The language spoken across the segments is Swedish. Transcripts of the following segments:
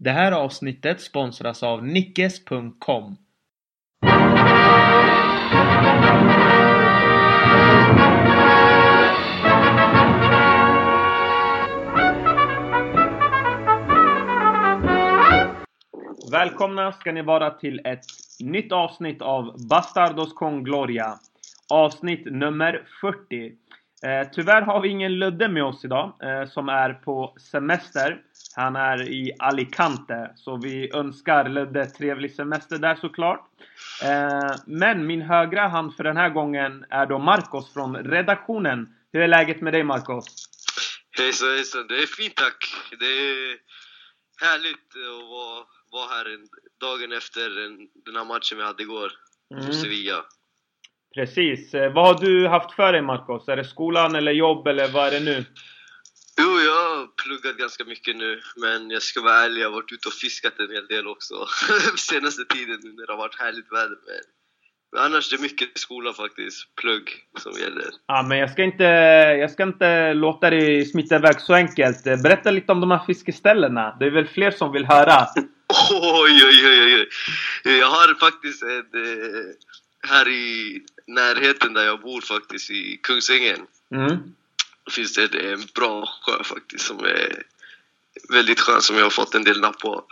Det här avsnittet sponsras av Nickes.com. Välkomna ska ni vara till ett nytt avsnitt av Bastardos con Gloria. Avsnitt nummer 40. Eh, tyvärr har vi ingen Ludde med oss idag, eh, som är på semester. Han är i Alicante, så vi önskar Ludde trevlig semester där såklart. Eh, men min högra hand för den här gången är då Marcos från redaktionen. Hur är läget med dig Marcos? Hejsan hejsan, det är fint tack. Det är härligt att vara, vara här en, dagen efter den, den här matchen vi hade igår Mm. mot Sevilla. Precis. Eh, vad har du haft för dig Marcos? Är det skolan eller jobb eller vad är det nu? Jo, jag har pluggat ganska mycket nu, men jag ska vara ärlig, jag har varit ute och fiskat en hel del också senaste tiden nu när det har varit härligt väder. Men, men annars det är mycket skola faktiskt, plugg som gäller. Ja, men jag ska inte, jag ska inte låta dig smita iväg så enkelt. Eh, Berätta lite om de här fiskeställena. Det är väl fler som vill höra? Oj, oj, oj, oj. Jag har faktiskt en, eh, här i närheten där jag bor faktiskt, i Kungsängen. Mm. finns det en bra sjö faktiskt som är väldigt skön som jag har fått en del napp på.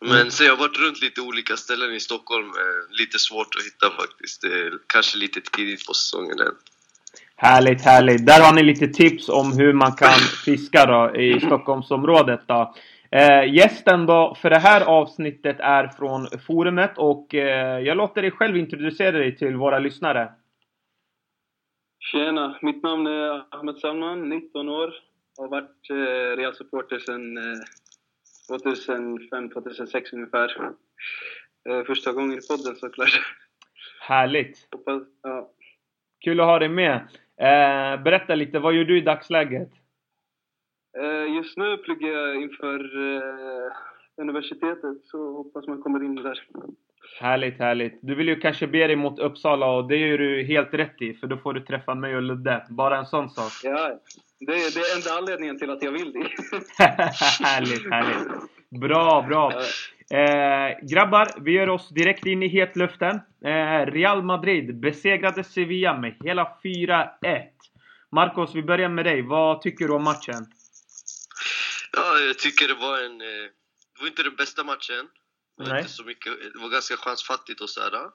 Men Mm. sen jag har varit runt lite olika ställen i Stockholm, eh, lite svårt att hitta faktiskt. Kanske lite tidigt på säsongen än. Härligt, härligt. Där har ni lite tips om hur man kan fiska då i Stockholmsområdet då. Eh, gästen då för det här avsnittet är från forumet och eh, jag låter dig själv introducera dig till våra lyssnare. Tjena, mitt namn är Ahmed Salman, 19 år. Har varit eh, Real-supporter sedan eh, 2005-2006 ungefär. Eh, första gången i podden såklart. Härligt! Hoppas, ja. Kul att ha dig med. Eh, berätta lite, vad gör du i dagsläget? eh, just nu pluggar jag inför eh, universitetet, så hoppas man kommer in där. Härligt, härligt. Du vill ju kanske be dig mot Uppsala och det gör du helt rätt i, för då får du träffa mig och Ludde. Bara en sån sak. Ja, det, är- det är enda anledningen till att jag vill det. härligt, härligt. Bra, bra. Eh, grabbar, vi gör oss direkt in i hetluften. Eh, Real Madrid besegrade Sevilla med hela 4-1. Marcos, vi börjar med dig. Vad tycker du om matchen? Ja, jag tycker det var en... Eh, det var inte den bästa matchen. Det var, Nej. inte så mycket, det var ganska chansfattigt och sådär.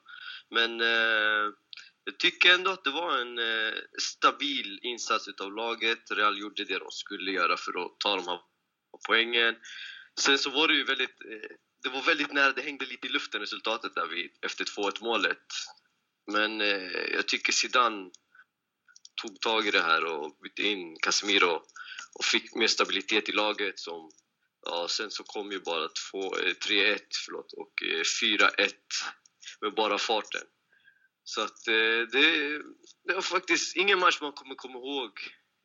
Men eh, jag tycker ändå att det var en eh, stabil insats utav laget. Real gjorde det de skulle göra för att ta de här poängen. Sen så var det ju väldigt... Eh, det var väldigt nära, det hängde lite i luften resultatet där vid, efter 2-1 målet. Men eh, jag tycker Zidane tog tag i det här och bytte in Casemiro och fick mer stabilitet i laget som Ja, sen så kom ju bara 3-1 eh, förlåt, och eh, 4-1 med bara farten. Så att eh, det, det var faktiskt ingen match man kommer komma ihåg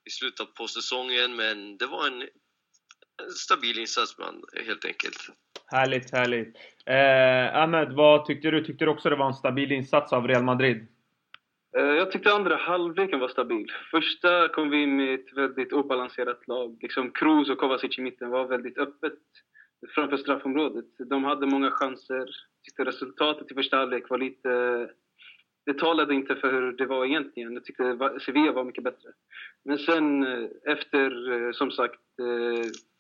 i slutet på säsongen, men det var en, en stabil insats man, helt enkelt. Härligt, härligt. Eh, Ahmed, vad tyckte du? Tyckte du också det var en stabil insats av Real Madrid? Eh, Jag tyckte andra halvleken var stabil. Första kom vi in med ett väldigt obalanserat lag. Liksom Kroos och Kovacic i mitten var väldigt öppet framför straffområdet. De hade många chanser. Tyckte resultatet i första halvlek var lite... Det talade inte för hur det var egentligen. Jag tyckte Sevilla var mycket bättre. Men sen eh, efter, eh, som sagt,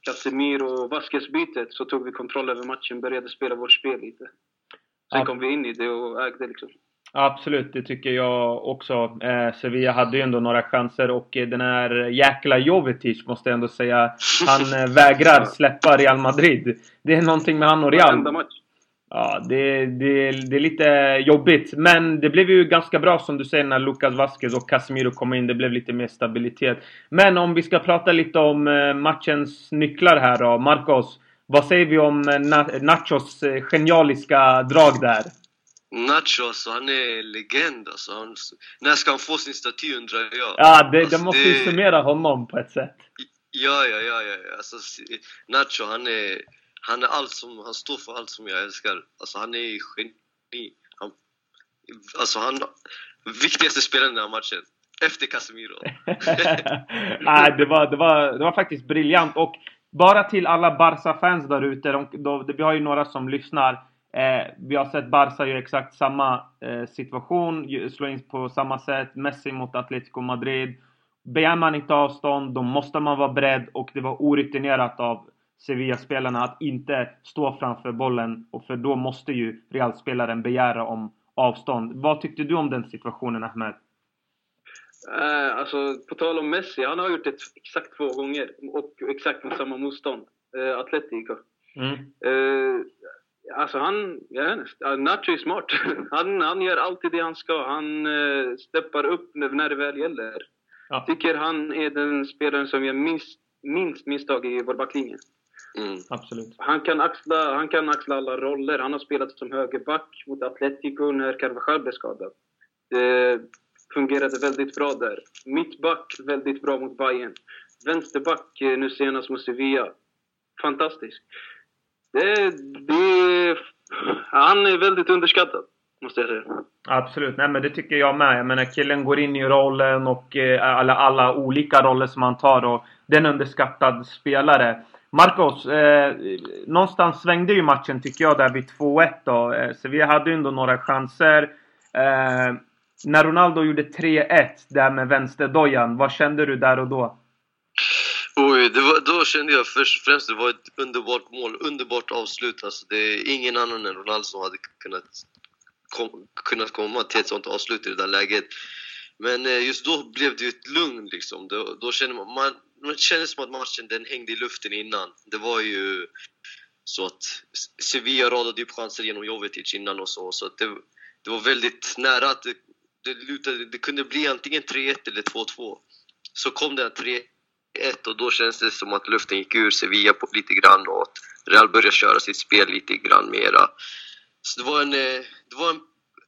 Casemiro och Vasquez-bytet så tog vi kontroll över matchen, började spela vårt spel lite. Sen kom vi in i det och ägde liksom. Absolut, det tycker jag också. Eh, Sevilla hade ju ändå några chanser och eh, den här jäkla Jovetic måste jag ändå säga. Han eh, vägrar släppa Real Madrid. Det är någonting med han och Real. Ja, det, det, det är lite jobbigt. Men det blev ju ganska bra som du säger när Lucas Vasquez och Casemiro kom in. Det blev lite mer stabilitet. Men om vi ska prata lite om eh, matchens nycklar här då. Marcos, vad säger vi om eh, Na- Nachos eh, genialiska drag där? Nacho, alltså, han är legend alltså. Han, när ska han få sin staty undrar jag? Ja, det, Alltså, det måste ju det- summera honom på ett sätt. Ja, ja, ja, ja. Alltså, Nacho, han är, han är allt som, han står för allt som jag älskar. Alltså han är geni. Han, alltså han, viktigaste spelaren i den här matchen. Efter Casemiro. Nej, det, var, det, var, det var faktiskt briljant. Och bara till alla Barca-fans där ute, vi har ju några som lyssnar. Eh, vi har sett Barca göra exakt samma eh, situation, slå in på samma sätt. Messi mot Atletico Madrid. Begär man inte avstånd, då måste man vara beredd och det var orutinerat av Sevilla-spelarna att inte stå framför bollen. Och för då måste ju Real-spelaren begära om avstånd. Vad tyckte du om den situationen, Ahmed? Uh, alltså, på tal om Messi, han har gjort det exakt två gånger och exakt med samma motstånd. Uh, Atletico. Mm. Uh, alltså han, jag vet inte, Nacho är smart. han, han gör alltid det han ska. Han uh, steppar upp när det väl gäller. Ja. Tycker han är den spelaren som gör minst, minst misstag i vår backlinje. Mm. Absolut. Han kan, axla, han kan axla alla roller. Han har spelat som högerback mot Atletico när Carvajal blev skadad. Det fungerade väldigt bra där. Mittback, väldigt bra mot Bayern. Vänsterback eh, nu senast mot Sevilla. Fantastisk. Det, det, han är väldigt underskattad, måste jag säga. Absolut, nej men det tycker jag med. Jag menar killen går in i rollen och eh, alla, alla olika roller som han tar och det är en underskattad spelare. Marcos, eh, någonstans svängde ju matchen tycker jag där vid 2-1 då. Eh, Sevilla hade ju ändå några chanser. Eh, när Ronaldo gjorde 3-1 där med vänsterdojan, vad kände du där och då? Oj, var, då kände jag först och främst att det var ett underbart mål, underbart avslut. Alltså, det är ingen annan än Ronaldo som hade kunnat, kom, kunnat komma till ett sånt avslut i det där läget. Men eh, just då blev det ju ett lugn liksom. Det då kände man, man, man kände som att matchen den hängde i luften innan. Det var ju så att Sevilla radade upp chanser genom Jovetic innan och så. Så det, det var väldigt nära att det, det, lutade, det kunde bli antingen 3-1 eller 2-2. Så kom den 3 1 och då känns det som att luften gick ur Sevilla på, lite grann och att Real började köra sitt spel lite grann mera. Så det var en... Eh, det, var en,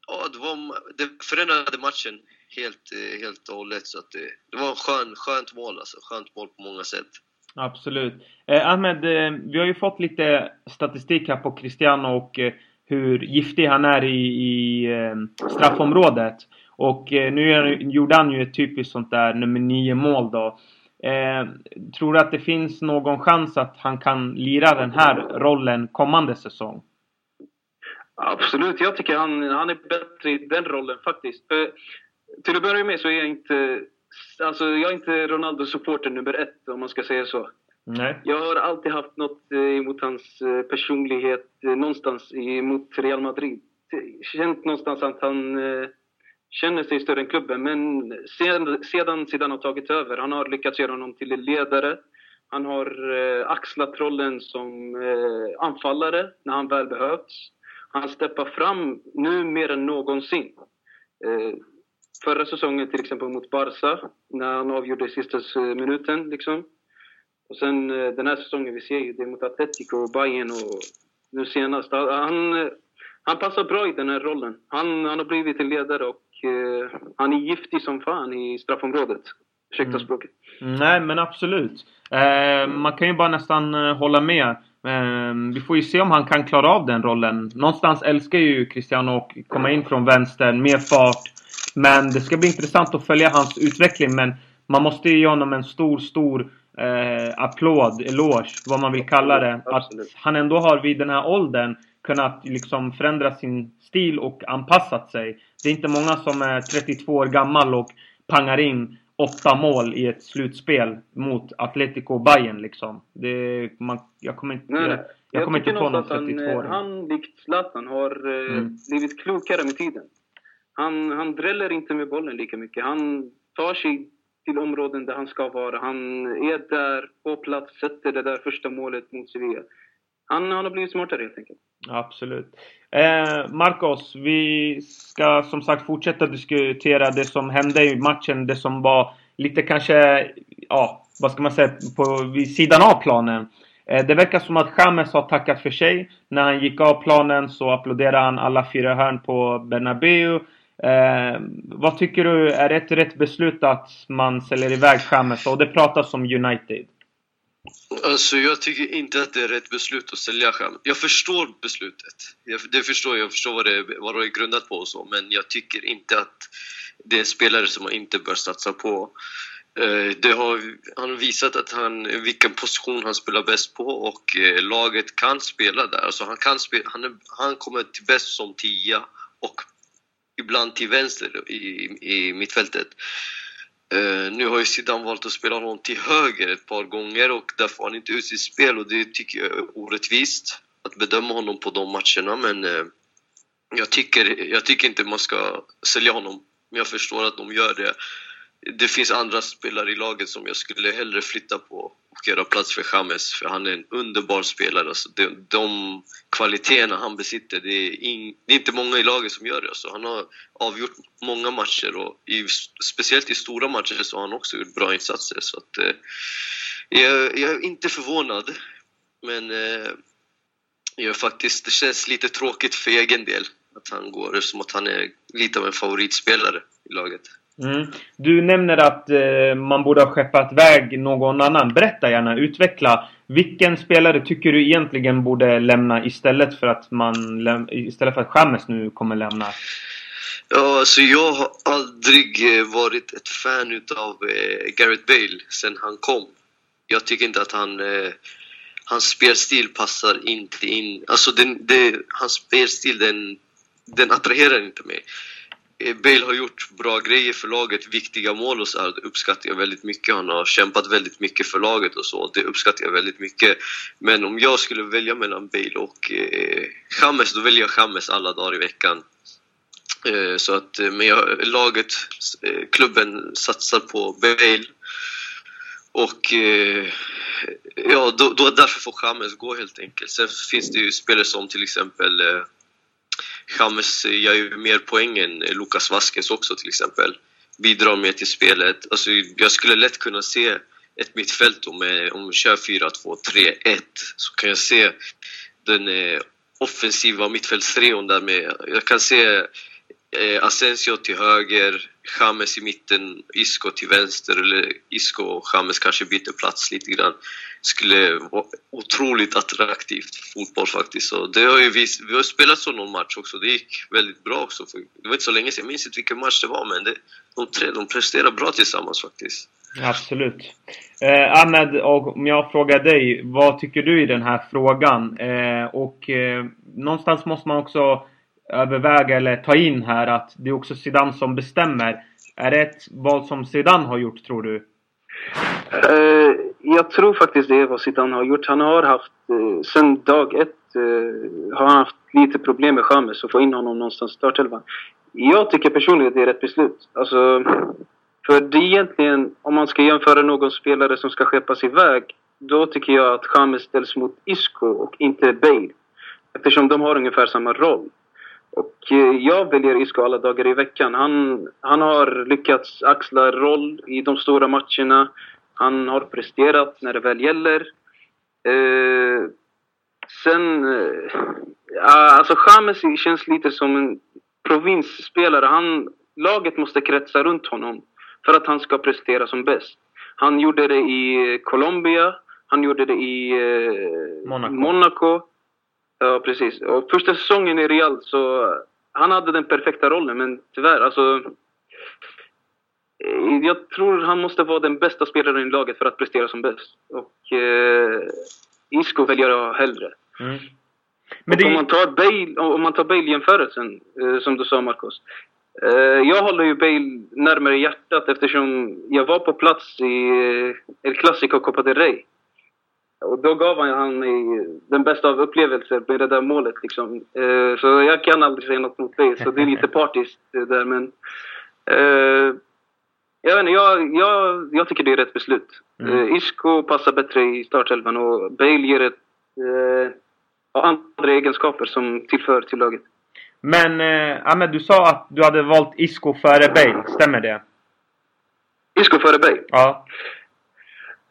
ja, det, var, det förändrade matchen helt, eh, helt och hållet. Så att det, det var ett skön, skönt mål alltså. Skönt mål på många sätt. Absolut. Eh, Ahmed, eh, vi har ju fått lite statistik här på Cristiano och eh, hur giftig han är i, i straffområdet. Och nu gjorde han ju ett typiskt sånt där nummer 9 mål då. Eh, tror du att det finns någon chans att han kan lira den här rollen kommande säsong? Absolut, jag tycker han, han är bättre i den rollen faktiskt. För, till att börja med så är jag inte, alltså jag är inte Ronaldo-supporter nummer ett om man ska säga så. Nej. Jag har alltid haft något eh, emot hans eh, personlighet någonstans emot Real Madrid. Känt någonstans att han känner sig större än klubben. Men sedan, sedan Zidane har tagit över, han har lyckats göra honom till ledare. Han har eh, axlat rollen som eh, anfallare när han väl behövts. Han steppar fram nu mer än någonsin. Eh, förra säsongen till exempel mot Barca, när han avgjorde i sista eh, minuten. Liksom. Och sen eh, den här säsongen, vi ser ju det mot Atletico och Bayern och nu senast. Han, han passar bra i den här rollen. Han, han har blivit en ledare och uh, han är giftig som fan i straffområdet. Ursäkta mm. språket. Nej, men absolut. Eh, man kan ju bara nästan eh, hålla med. Eh, vi får ju se om han kan klara av den rollen. Någonstans älskar ju Cristiano att komma in från vänster med fart. Men det ska bli intressant att följa hans utveckling. Men man måste ju ge honom en stor, stor eh, applåd, eloge, vad man vill kalla det. Att han ändå har vid den här åldern kunnat liksom förändra sin stil och anpassat sig. Det är inte många som är 32 år gammal och pangar in åtta mål i ett slutspel mot Atletico Bayern liksom. Det, man, jag kommer inte, nej. Jag, jag kommer inte på någon 32 år. Han, likt Zlatan, har eh, mm. blivit klokare med tiden. Han, han dräller inte med bollen lika mycket. Han tar sig till områden där han ska vara. Han är där på plats, sätter det där första målet mot Sevilla. Han, han har blivit smartare helt enkelt. Absolut. Eh, Marcos, vi ska som sagt fortsätta diskutera det som hände i matchen. Det som var lite kanske, ja, vad ska man säga, på vid sidan av planen. Eh, det verkar som att James har tackat för sig. När han gick av planen så applåderade han alla fyra hörn på Bernabéu. Eh, vad tycker du, är det ett rätt beslut att man säljer iväg James? Och det pratas om United. Alltså jag tycker inte att det är rätt beslut att sälja Kham. Jag förstår beslutet. Jag, det förstår jag, jag förstår vad det, vad det är grundat på och så, men jag tycker inte att det är en spelare som man inte bör satsa på. Eh, det har, han har visat att han, vilken position han spelar bäst på och eh, laget kan spela där. Alltså han, kan spela, han, är, han kommer till bäst som tia och ibland till vänster i, i mittfältet. Uh, nu har ju Zidane valt att spela honom till höger ett par gånger och där får han inte ut sitt spel och det tycker jag är orättvist att bedöma honom på de matcherna men uh, jag, tycker, jag tycker inte man ska sälja honom. Men jag förstår att de gör det det finns andra spelare i laget som jag skulle hellre flytta på och göra plats för James, för han är en underbar spelare. Alltså de, de kvaliteterna han besitter, det är, in, det är, inte många i laget som gör det. Alltså han har avgjort många matcher och i, speciellt i stora matcher så har han också gjort bra insatser. Så att, eh, jag, jag, är inte förvånad, men eh, jag faktiskt, det känns lite tråkigt för egen del att han går, som att han är lite av en favoritspelare i laget. Mm. Du nämner att eh, man borde ha skeppat iväg någon annan. Berätta gärna, utveckla. Vilken spelare tycker du egentligen borde lämna istället för att man istället för att Chamez nu kommer lämna? Ja, alltså jag har aldrig eh, varit ett fan utav eh, Gareth Bale sen han kom. Jag tycker inte att han... Eh, hans spelstil passar inte in. Alltså den, det, hans spelstil den, den attraherar inte mig. Eh, Bale har gjort bra grejer för laget, viktiga mål och så här, det uppskattar jag väldigt mycket. Han har kämpat väldigt mycket för laget och så, det uppskattar jag väldigt mycket. Men om jag skulle välja mellan Bale och eh, James, då väljer jag James alla dagar i veckan. Eh, så att, eh, men jag, laget, eh, klubben satsar på Bale. Och eh, ja, då, då därför får James gå helt enkelt. Sen finns det ju spelare som till exempel eh, James gör ju mer poäng än Lukas Vasquez också till exempel. Bidrar mer till spelet. Alltså, jag skulle lätt kunna se ett mittfält med, om eh, vi kör 4-2-3-1 så kan jag se den eh, offensiva mittfältstrion där med. Jag kan se eh, Asensio till höger, James i mitten, Isco till vänster eller Isco och James kanske byter plats lite grann skulle vara otroligt attraktivt fotboll faktiskt. Så det har ju vi, vi har spelat så någon match också, det gick väldigt bra också. För det var inte så länge sedan, jag minns inte vilken match det var men det, de tre de presterar bra tillsammans faktiskt. Absolut. Eh, Ahmed, om jag frågar dig, vad tycker du i den här frågan? Eh, och eh, någonstans måste man också överväga eller ta in här att det är också Zidane som bestämmer. Är det ett val som Zidane har gjort, tror du? Eh, jag tror faktiskt det är vad Zidane har gjort. Han har haft, eh, sen dag ett, eh, har han haft lite problem med Chamez och få in honom någonstans i startelvan. Jag tycker personligen att det är rätt beslut. Alltså, för det är egentligen, om man ska jämföra någon spelare som ska skeppas iväg, då tycker jag att Chamez ställs mot Isco och inte Bale. Eftersom de har ungefär samma roll. Och jag väljer Isco alla dagar i veckan. Han, han har lyckats axla roll i de stora matcherna. Han har presterat när det väl gäller. Eh, sen... Eh, alltså James känns lite som en provinsspelare. Han, laget måste kretsa runt honom för att han ska prestera som bäst. Han gjorde det i Colombia, han gjorde det i eh, Monaco. Monaco. Ja, precis. Och första säsongen i Real så... Han hade den perfekta rollen, men tyvärr, alltså... Eh, jag tror han måste vara den bästa spelaren i laget för att prestera som bäst. Och eh, Isco väljer jag hellre. Mm. Men det... om, man tar Bale, om man tar Bale-jämförelsen, eh, som du sa Marcos. Eh, jag håller ju Bale närmare hjärtat eftersom jag var på plats i eh, El Clasico Copa del Rey. Och då gav han, han den bästa av upplevelser med det där målet. Liksom. Eh, så jag kan aldrig säga något mot det, så det är lite partiskt där. Men, eh, jag, vet inte, jag, jag, jag tycker det är rätt beslut. Mm. Eh, Isco passar bättre i startelvan och Bale ger ett, eh, andra egenskaper som tillför till laget. Men eh, Ahmed, du sa att du hade valt Isco före Bale, stämmer det? Isco före Bale? Ja.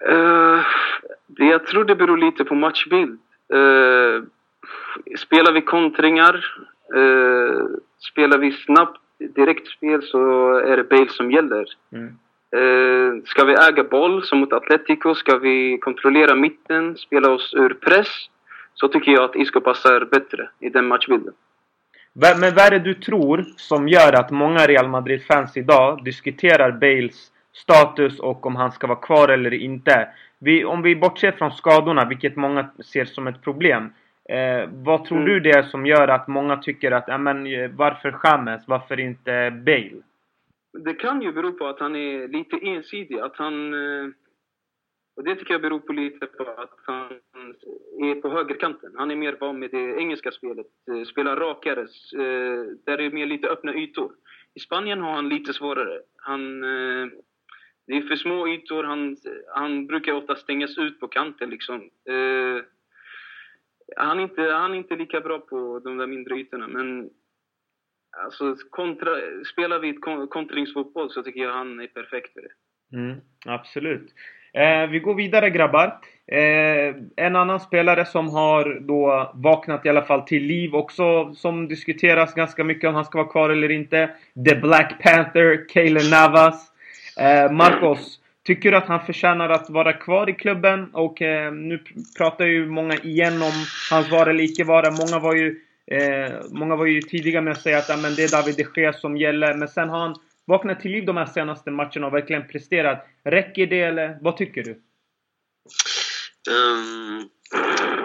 Uh, jag tror det beror lite på matchbild. Uh, spelar vi kontringar, uh, spelar vi snabbt direktspel så är det Bale som gäller. Mm. Uh, ska vi äga boll som mot Atletico, ska vi kontrollera mitten, spela oss ur press, så tycker jag att Isco passar bättre i den matchbilden. Men vad är det du tror som gör att många Real Madrid-fans idag diskuterar Bales status och om han ska vara kvar eller inte. Vi, om vi bortser från skadorna, vilket många ser som ett problem. Eh, vad tror mm. du det är som gör att många tycker att, ja men varför James? Varför inte Bale? Det kan ju bero på att han är lite ensidig. Att han... Eh, och det tycker jag beror på lite på att han är på högerkanten. Han är mer van med det engelska spelet. Eh, spelar rakare, eh, där det är mer lite öppna ytor. I Spanien har han lite svårare. Han, det är för små ytor. Han, han brukar ofta stängas ut på kanten. Liksom. Eh, han, är inte, han är inte lika bra på de där mindre ytorna. Men Alltså, kontra, spelar vi kontringsfotboll så tycker jag han är perfekt för det. Mm, absolut. Eh, vi går vidare grabbar. Eh, en annan spelare som har då vaknat i alla fall till liv också, som diskuteras ganska mycket om han ska vara kvar eller inte. The Black Panther, Kaeli Navas. Eh, Marcos, tycker du att han förtjänar att vara kvar i klubben? Och eh, nu pratar ju många igen om hans vara eller icke vara. Många var ju Eh, många var ju tidiga med att säga att men det är David de Gea som gäller. Men sen har han vaknat till liv de här senaste matcherna och verkligen presterat. Räcker det eller vad tycker du? Um,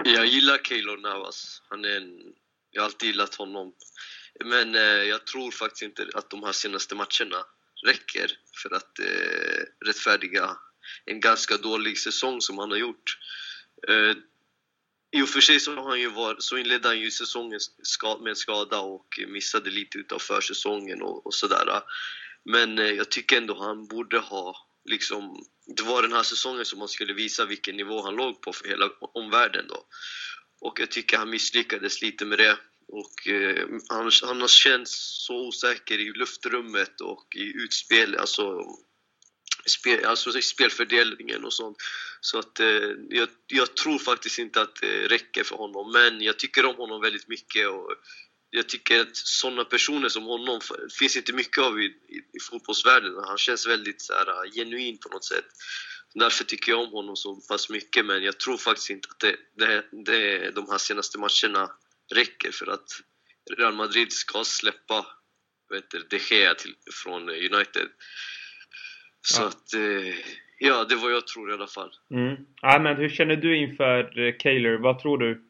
jag gillar Keylor Navas. Han är en, jag har alltid gillat honom. Men eh, jag tror faktiskt inte att de här senaste matcherna räcker för att eh, rättfärdiga en ganska dålig säsong som han har gjort. Eh, i och för sig så, har han ju var, så inledde han ju säsongen med en skada och missade lite utav försäsongen och, och sådär. Men eh, jag tycker ändå han borde ha liksom, det var den här säsongen som han skulle visa vilken nivå han låg på för hela omvärlden då. Och jag tycker han misslyckades lite med det. Och eh, han, han har känts så osäker i luftrummet och i utspel, alltså spel, alltså spelfördelningen och sånt. Så att eh, jag, jag, tror faktiskt inte att det räcker för honom, men jag tycker om honom väldigt mycket och jag tycker att sådana personer som honom finns inte mycket av i, i, i fotbollsvärlden. Han känns väldigt så här, eh, genuin på något sätt. Därför tycker jag om honom så pass mycket, men jag tror faktiskt inte att det, det, det, de här senaste matcherna räcker för att Real Madrid ska släppa vet du, De Gea till, från United. Så ja. att, eh, ja, det var jag tror i alla fall. Mm. Ja, men hur känner du inför eh, Kaylor? Vad tror du?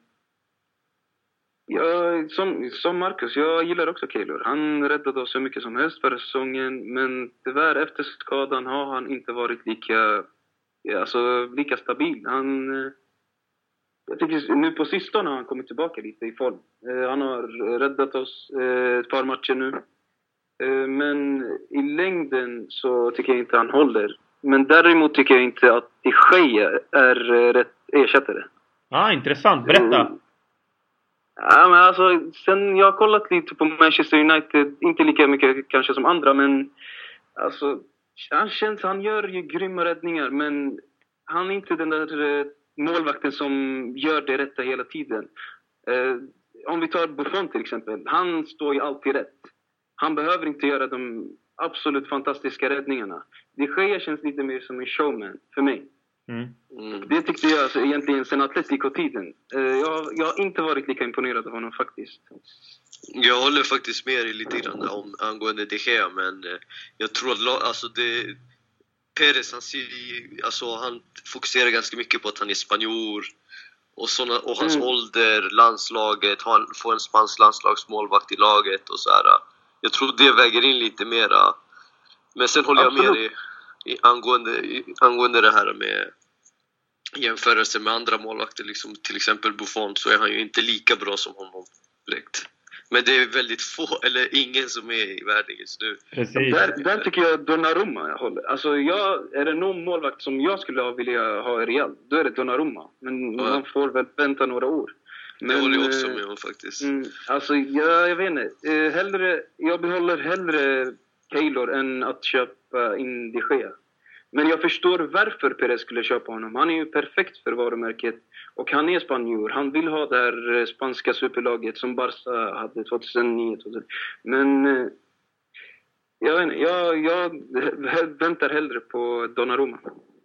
Ja, som, som Marcus, jag gillar också Kaylor. Han räddade oss så mycket som helst förra säsongen, men tyvärr efter skadan har han inte varit lika, alltså, lika stabil. Han, eh, jag tycker nu på sistone har han kommit tillbaka lite i form. Han har räddat oss ett par matcher nu. Eh, men i längden så tycker jag inte han håller. Men däremot tycker jag inte att Gea är eh, rätt ersättare. ah, intressant. Berätta! Mm. Ja, men alltså, sen jag har kollat lite på Manchester United, inte lika mycket kanske som andra, men alltså, han känns, han gör ju grymma räddningar, men han är inte den där eh, målvakten som gör det rätta hela tiden. Eh, om vi tar Buffon till exempel, han står ju alltid rätt. Han behöver inte göra de absolut fantastiska räddningarna. De Gea känns lite mer som en showman för mig. Mm. Mm. Det tyckte jag alltså, egentligen sen Atletico-tiden. Uh, jag, jag har inte varit lika imponerad av honom faktiskt. Jag håller faktiskt med dig lite grann om, angående De Gea, men uh, jag tror att alltså det, Perez han, ser, alltså, han fokuserar ganska mycket på att han är spanjor och, såna, och hans mm. ålder, landslaget, han får en spansk landslagsmålvakt i laget och så här jag tror det väger in lite mera. Men sen håller Absolut. jag med dig i, angående, i, angående det här med jämförelse med andra målvakter, liksom, till exempel Buffon, så är han ju inte lika bra som honom direkt. Men det är väldigt få, eller ingen som är i världen just nu. Där, där tycker jag Donnarumma håller. Alltså jag, är det någon målvakt som jag skulle vilja ha i Real, då är det Donnarumma. Men ja. man får väl vänta några år. Men, det håller jag också med om faktiskt. Mm, alltså, jag, jag vet inte. Eh, hellre, jag behåller hellre Taylor än att köpa in de Gea. Men jag förstår varför Perez skulle köpa honom. Han är ju perfekt för varumärket. Och han är spanjor. Han vill ha det här eh, spanska superlaget som Barca hade 2009. 2000. Men eh, jag jag, jag väntar hellre på Donnarumma.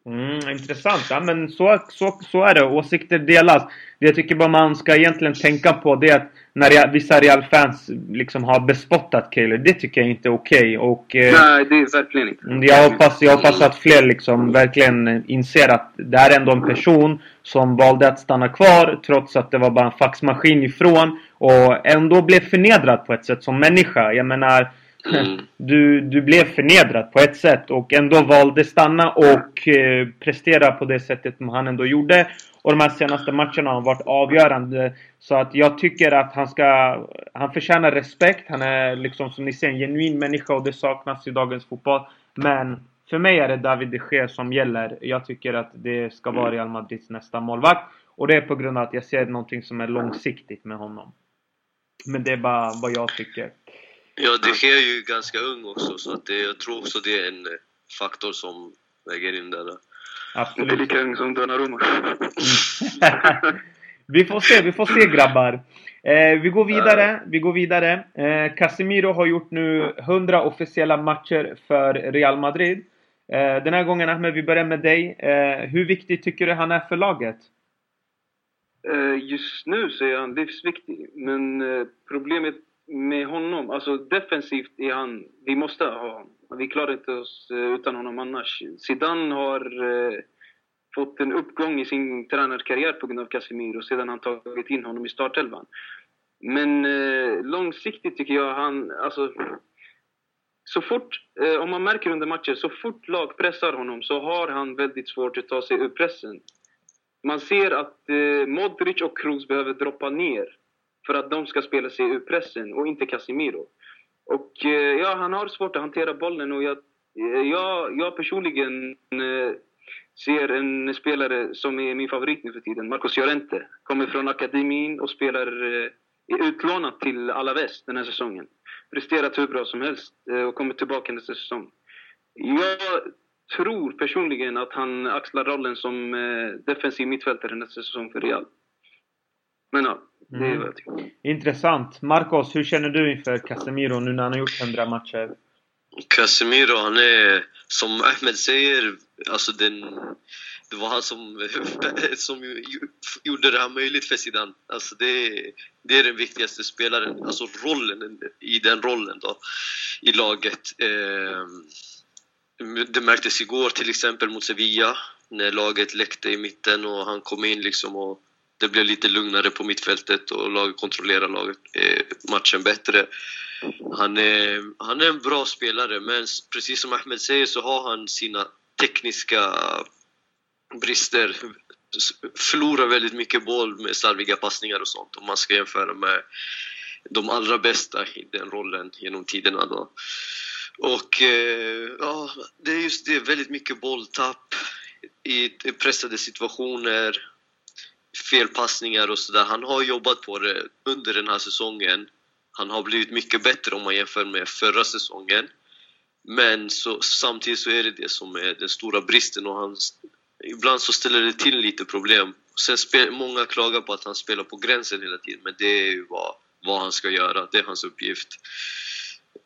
Mm, intressant. Ja, men så, så, så är det. Åsikter delas. Det jag tycker bara man ska egentligen tänka på det är att när vissa Real-fans liksom har bespottat Kaler. Det tycker jag inte är okej. Okay. Eh, Nej, det är verkligen inte. Jag hoppas, jag hoppas att fler liksom verkligen inser att det här är ändå en person som valde att stanna kvar trots att det var bara en faxmaskin ifrån. Och ändå blev förnedrad på ett sätt som människa. Jag menar Mm. Du, du blev förnedrad på ett sätt och ändå valde stanna och eh, prestera på det sättet som han ändå gjorde. Och de här senaste matcherna har varit avgörande. Så att jag tycker att han ska... Han förtjänar respekt. Han är liksom som ni ser en genuin människa och det saknas i dagens fotboll. Men för mig är det David de Gea som gäller. Jag tycker att det ska vara Real Madrids nästa målvakt. Och det är på grund av att jag ser någonting som är långsiktigt med honom. Men det är bara vad jag tycker. Ja, det sker ju ganska ung också, så att det, jag tror också det är en eh, faktor som väger in där. Absolut. Inte lika ung som Donnarumma. vi får se, vi får se grabbar. Eh, vi går vidare, vi går vidare. Eh, Casemiro har gjort nu 100 officiella matcher för Real Madrid. Eh, den här gången Ahmed, vi börjar med dig. Eh, hur viktig tycker du han är för laget? Eh, just nu så är han livsviktig, men problemet med honom, alltså defensivt är han, vi måste ha honom. Vi klarar inte oss eh, utan honom annars. Zidane har eh, fått en uppgång i sin tränarkarriär på grund av Casemiro sedan han tagit in honom i startelvan. Men eh, långsiktigt tycker jag han, alltså så fort, eh, om man märker under matcher, så fort lag pressar honom så har han väldigt svårt att ta sig ur pressen. Man ser att eh, Modric och Kroos behöver droppa ner för att de ska spela sig ur pressen och inte Casemiro. Och eh, ja, han har svårt att hantera bollen och jag, eh, jag, jag personligen eh, ser en spelare som är min favorit nu för tiden, Marcos Llorente. Kommer från akademin och spelar är utlånad till Alaves den här säsongen. Presterat hur bra som helst och kommer tillbaka nästa säsong. Jag tror personligen att han axlar rollen som defensiv mittfältare nästa säsong för Real. Men ja, det är mm. vad jag tycker. Intressant. Marcos, hur känner du inför Casemiro nu när han har gjort 100 matcher? Casemiro, han är som Ahmed säger, alltså den, det var han som, som gjorde det här möjligt för Zidane. Alltså det, det är den viktigaste spelaren, alltså rollen i den rollen då, i laget. Eh, det märktes igår till exempel mot Sevilla, när laget läckte i mitten och han kom in liksom och det blev lite lugnare på mittfältet och laget kontrollerade laget, eh, matchen bättre. Han är, han är en bra spelare, men precis som Ahmed säger så har han sina tekniska brister. Förlorar väldigt mycket boll med slarviga passningar och sånt om man ska jämföra med de allra bästa i den rollen genom tiderna. Då. Och eh, ja, det är just det, väldigt mycket bolltapp i pressade situationer felpassningar och sådär. Han har jobbat på det under den här säsongen. Han har blivit mycket bättre om man jämför med förra säsongen. Men så, samtidigt så är det det som är den stora bristen och han, ibland så ställer det till lite problem. Sen spel, många klagar på att han spelar på gränsen hela tiden, men det är ju vad, vad han ska göra. Det är hans uppgift.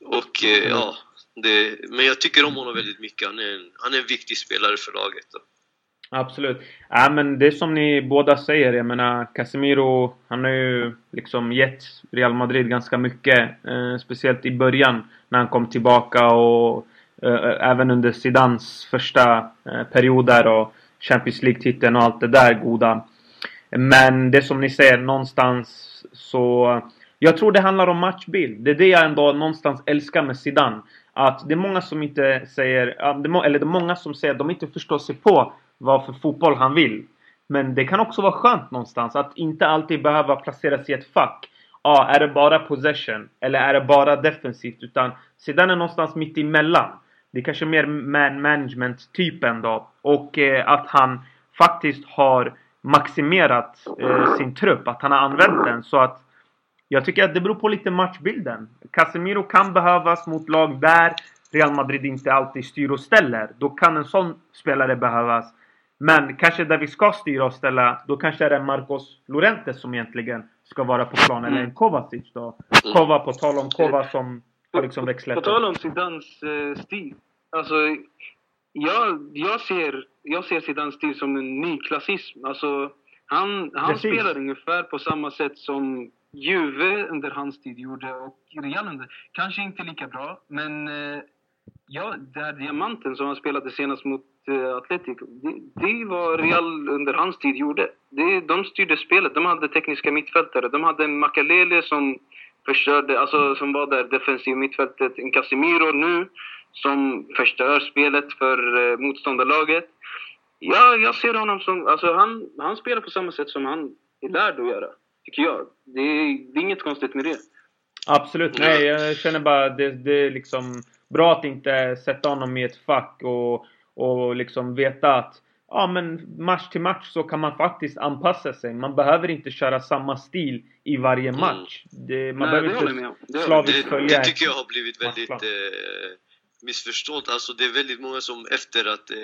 Och eh, ja, det, men jag tycker om honom väldigt mycket. Han är en, han är en viktig spelare för laget. Då. Absolut. Ja, men det är som ni båda säger. Jag menar, Casemiro, han har ju liksom gett Real Madrid ganska mycket. Eh, speciellt i början när han kom tillbaka och eh, eh, även under Zidans första eh, period där och Champions League-titeln och allt det där goda. Men det som ni säger, någonstans så... Jag tror det handlar om matchbild. Det är det jag ändå någonstans älskar med Zidane. Att det är många som inte säger, eller det är många som säger att de inte förstår sig på vad för fotboll han vill. Men det kan också vara skönt någonstans att inte alltid behöva placeras i ett fack. Ja, är det bara possession? Eller är det bara defensivt? Utan sedan är någonstans mitt emellan. Det är kanske mer man management-typen då. Och eh, att han faktiskt har maximerat eh, sin trupp. Att han har använt den så att jag tycker att det beror på lite matchbilden. Casemiro kan behövas mot lag där Real Madrid inte alltid styr och ställer. Då kan en sån spelare behövas. Men kanske där vi ska styra och ställa, då kanske är det Marcos Llorente som egentligen ska vara på plan, eller en Kovacic då. Kova, på tal om Kova som har liksom växlat På tal om Zidans eh, stil. Alltså, jag, jag ser jag ser Zidane stil som en ny klassism. Alltså, han han Precis. spelar ungefär på samma sätt som Juve under hans tid gjorde och Real under. Kanske inte lika bra, men eh, ja, den här diamanten som han spelade senast mot eh, Atletico, det, det var Real under hans tid gjorde. Det, de styrde spelet, de hade tekniska mittfältare, de hade en Makalele som förstörde, alltså som var där defensiv mittfältet, en Casemiro nu som förstör spelet för eh, motståndarlaget. Ja, jag ser honom som, alltså han, han spelar på samma sätt som han är lärd att göra, tycker jag. Det är, det är inget konstigt med det. Absolut, nej jag känner bara det, det är liksom bra att inte sätta honom i ett fack och, och liksom veta att ja men match till match så kan man faktiskt anpassa sig. Man behöver inte köra samma stil i varje Mm. match. Det, man Nej, det behöver inte. Det slaviskt Det, följa det tycker jag har blivit väldigt eh, missförstått. Alltså det är väldigt många som efter att eh,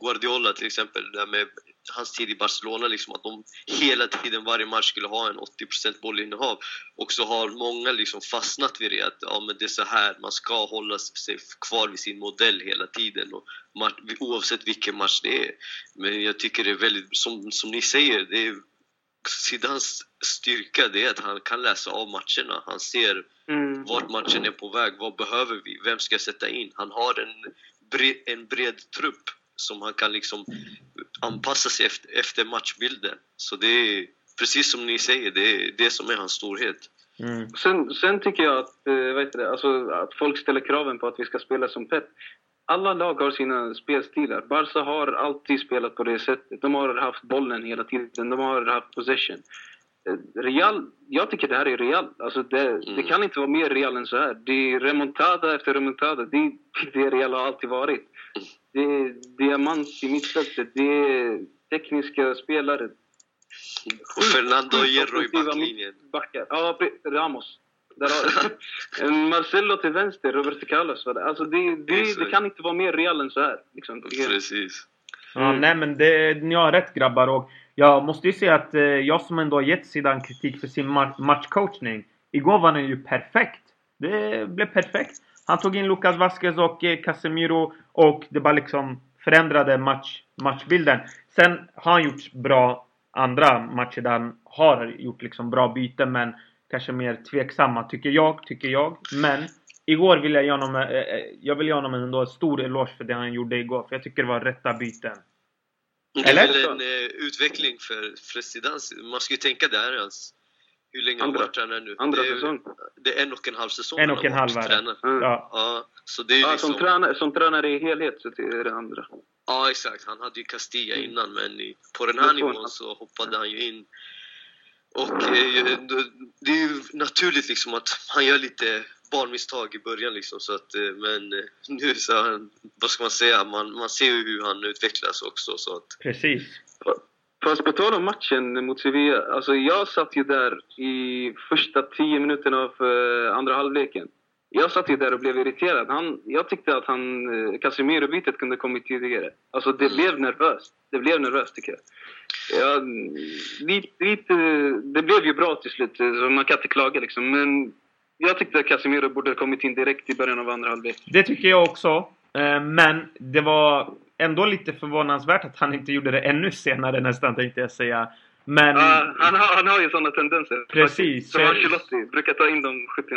Guardiola till exempel, där med hans tid i Barcelona, liksom, att de hela tiden, varje match skulle ha en 80% bollinnehav. Och så har många liksom fastnat vid det, att ja, men det är så här man ska hålla sig kvar vid sin modell hela tiden, och match, oavsett vilken match det är. Men jag tycker det är väldigt, som, som ni säger, det är Zidans styrka det är att han kan läsa av matcherna. Han ser Mm. vart matchen är på väg, vad behöver vi, vem ska jag sätta in? Han har en bred, en bred trupp som han kan liksom anpassa sig efter, efter matchbilden. Så det är precis som ni säger, det är det som är hans storhet. Mm. Sen, sen tycker jag att, eh, heter det, alltså, att folk ställer kraven på att vi ska spela som Pep. Alla lag har sina spelstilar. Barca har alltid spelat på det sättet. De har haft bollen hela tiden. De har haft possession. Eh, Real, jag tycker det här är Real. Alltså det, det kan inte vara mer Real än så här. Det är remontada efter remontada. Det är det Real har alltid varit. Det är diamant i mittfältet. Det är tekniska spelare. Och Fernando Hierro i backlinjen. Backar. Ja, Ramos. Där har Marcelo till vänster, Roberto Carlos. var det. Alltså det, det, det kan inte vara mer Real än så här. Liksom. Precis. Ja, Mm. nej men det, ni har rätt grabbar och jag måste ju säga att eh, jag som ändå har gett Zidane kritik för sin ma- matchcoachning. Igår var den ju perfekt. Det blev perfekt. Han tog in Lucas Vasquez och eh, Casemiro och det bara liksom förändrade match, matchbilden. Sen har han gjort bra andra matcher där han har gjort liksom bra byten men kanske mer tveksamma tycker jag, tycker jag. Men igår vill jag ge honom, eh, eh, jag vill ge honom ändå en stor eloge för det han gjorde igår. För jag tycker det var rätta byten. Det är Eller? väl en eh, utveckling för, för Zidane. Man ska ju tänka där hans... Hur länge har han Andra- varit tränare nu? Andra det, är, säsong. det är en och en halv säsong En och har en halv är det. Mm. Ja. Ja, så det är Ja, liksom... som, tränare, som tränare i helhet så är det andra. Ja, exakt. Han hade ju Castilla Mm. innan, men på den Det här nivån han. så hoppade han ju in. Och eh, det- det är ju naturligt liksom att han gör lite barnmisstag i början liksom, så att, eh, men eh, nu så, har vad ska man säga, man, man ser ju hur han utvecklas också så att Precis. Fast på tal om matchen mot Sevilla, alltså jag satt ju där i första tio minuterna av eh, andra halvleken. Jag satt ju där och blev irriterad. Han, jag tyckte att han, eh, Casemiro-bytet kunde kommit tidigare. Alltså det blev nervöst. Det blev nervöst tycker jag. Ja, lite, lite, det blev ju bra till slut, eh, så man kan inte klaga liksom. Men jag tyckte att Casemiro borde ha kommit in direkt i början av andra halvlek. Det tycker jag också. Men det var ändå lite förvånansvärt att han inte gjorde det ännu senare nästan tänkte jag säga. Men... Ja, han, har, han har ju sådana tendenser. Precis. Som Ancelotti brukar ta in de 70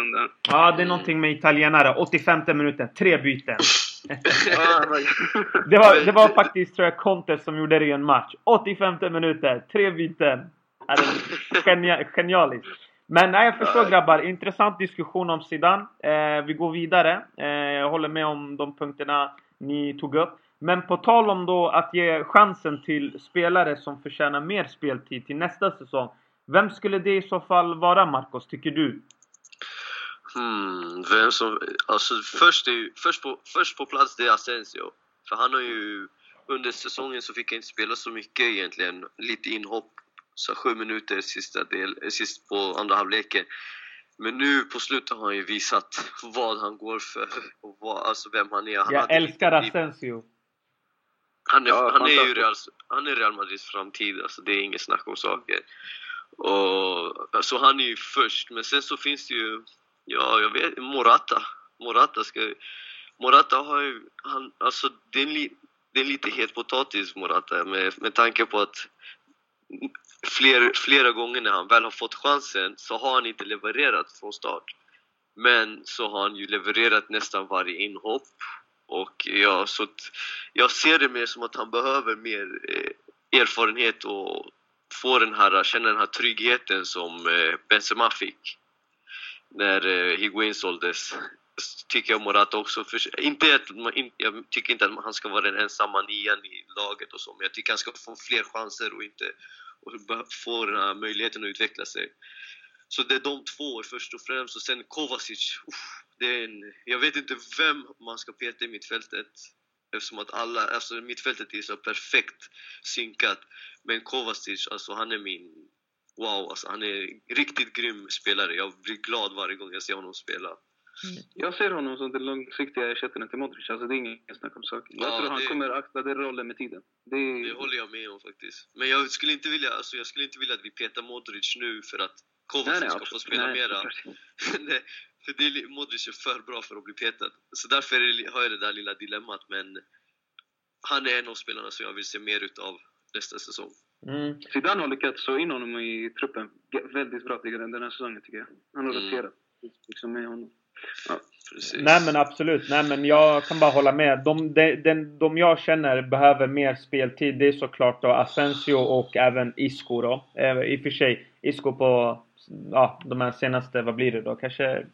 Ja, det är någonting med italienare. 85 minuten, tre byten. Det var, det var faktiskt, tror jag, Conte som gjorde det i en match. 85 minuter, tre byten. Genia, genialiskt. Men nej, jag förstår grabbar. Intressant diskussion om Zidane. Eh, vi går vidare. Eh, jag håller med om de punkterna ni tog upp. Men på tal om då att ge chansen till spelare som förtjänar mer speltid till nästa säsong. Vem skulle det i så fall vara, Marcos, tycker du? Hmm, vem som... Alltså först, är först, på, först på plats det är Asensio. För han har ju... Under säsongen så fick han inte spela så mycket egentligen. Lite inhopp. Så sju minuter sista del, eh, sist på andra halvleken. Men nu på slutet har han ju visat vad han går för och vad, alltså vem han är. Han Jag älskar Asensio. Han är, Ja, han är ju. Real, han är Real Madrids framtid, alltså det är inget snack om saker. Och, så han är ju först, men sen så finns det ju, ja jag vet, Morata. Morata ska Morata har ju, han, alltså det är, li, det är lite het potatis Morata med, med tanke på att fler, flera gånger när han väl har fått chansen så har han inte levererat från start. Men så har han ju levererat nästan varje inhopp. Och ja, så att jag ser det mer som att han behöver mer eh, erfarenhet och få den här, känna den här tryggheten som eh, Benzema fick när eh, Higuain såldes. Tycker jag Morata också. För, inte att man, jag tycker inte att han ska vara den ensamma nian i laget och så, men jag tycker han ska få fler chanser och inte och få den här möjligheten att utveckla sig. Så det är de två först och främst och sen Kovacic. Uff, det är en, jag vet inte vem man ska peta i mittfältet eftersom att alla, alltså mittfältet är så perfekt synkat. Men Kovacic, alltså han är min wow, alltså han är riktigt grym spelare. Jag blir glad varje gång jag ser honom spela. Mm. Jag ser honom som den långsiktiga ersättaren till Modric. Alltså det är inget snack om saken. Jag ja, tror det... han kommer axla den rollen med tiden. Det... det håller jag med om faktiskt. Men jag skulle inte vilja, alltså, jag skulle inte vilja att vi petar Modric nu för att Kovacic nej, nej, ska få spela nej, mera. nej, för det, Modric är för bra för att bli petad. Så därför det, har jag det där lilla dilemmat. Men han är en av spelarna som jag vill se mer utav nästa säsong. Mm. Zidane har lyckats få in honom i truppen väldigt bra den här säsongen tycker jag. Han har mm. roterat liksom med honom. Ja, Nej men absolut. Nej men jag kan bara hålla med. De, de, de, de jag känner behöver mer speltid. Det är såklart då Asensio och även Isco då. Eh, I och för sig Isco på ja, de här senaste, vad blir det då? Kanske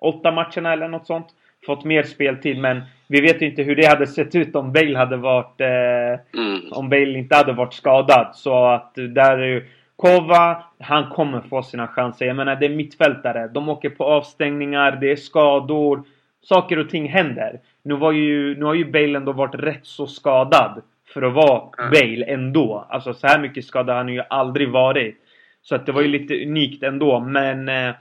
åtta matcherna eller något sånt. Fått mer speltid men vi vet ju inte hur det hade sett ut om Bale hade varit... Eh, mm. Om Bale inte hade varit skadad. Så att där är ju... Kova, han kommer få sina chanser. Jag menar det är mittfältare. De åker på avstängningar, det är skador. Saker och ting händer. Nu, var ju, nu har ju Bale ändå varit rätt så skadad. För att vara mm. Bale ändå. Alltså så här mycket skadad har han ju aldrig varit. Så att det var ju lite unikt ändå. Men eh,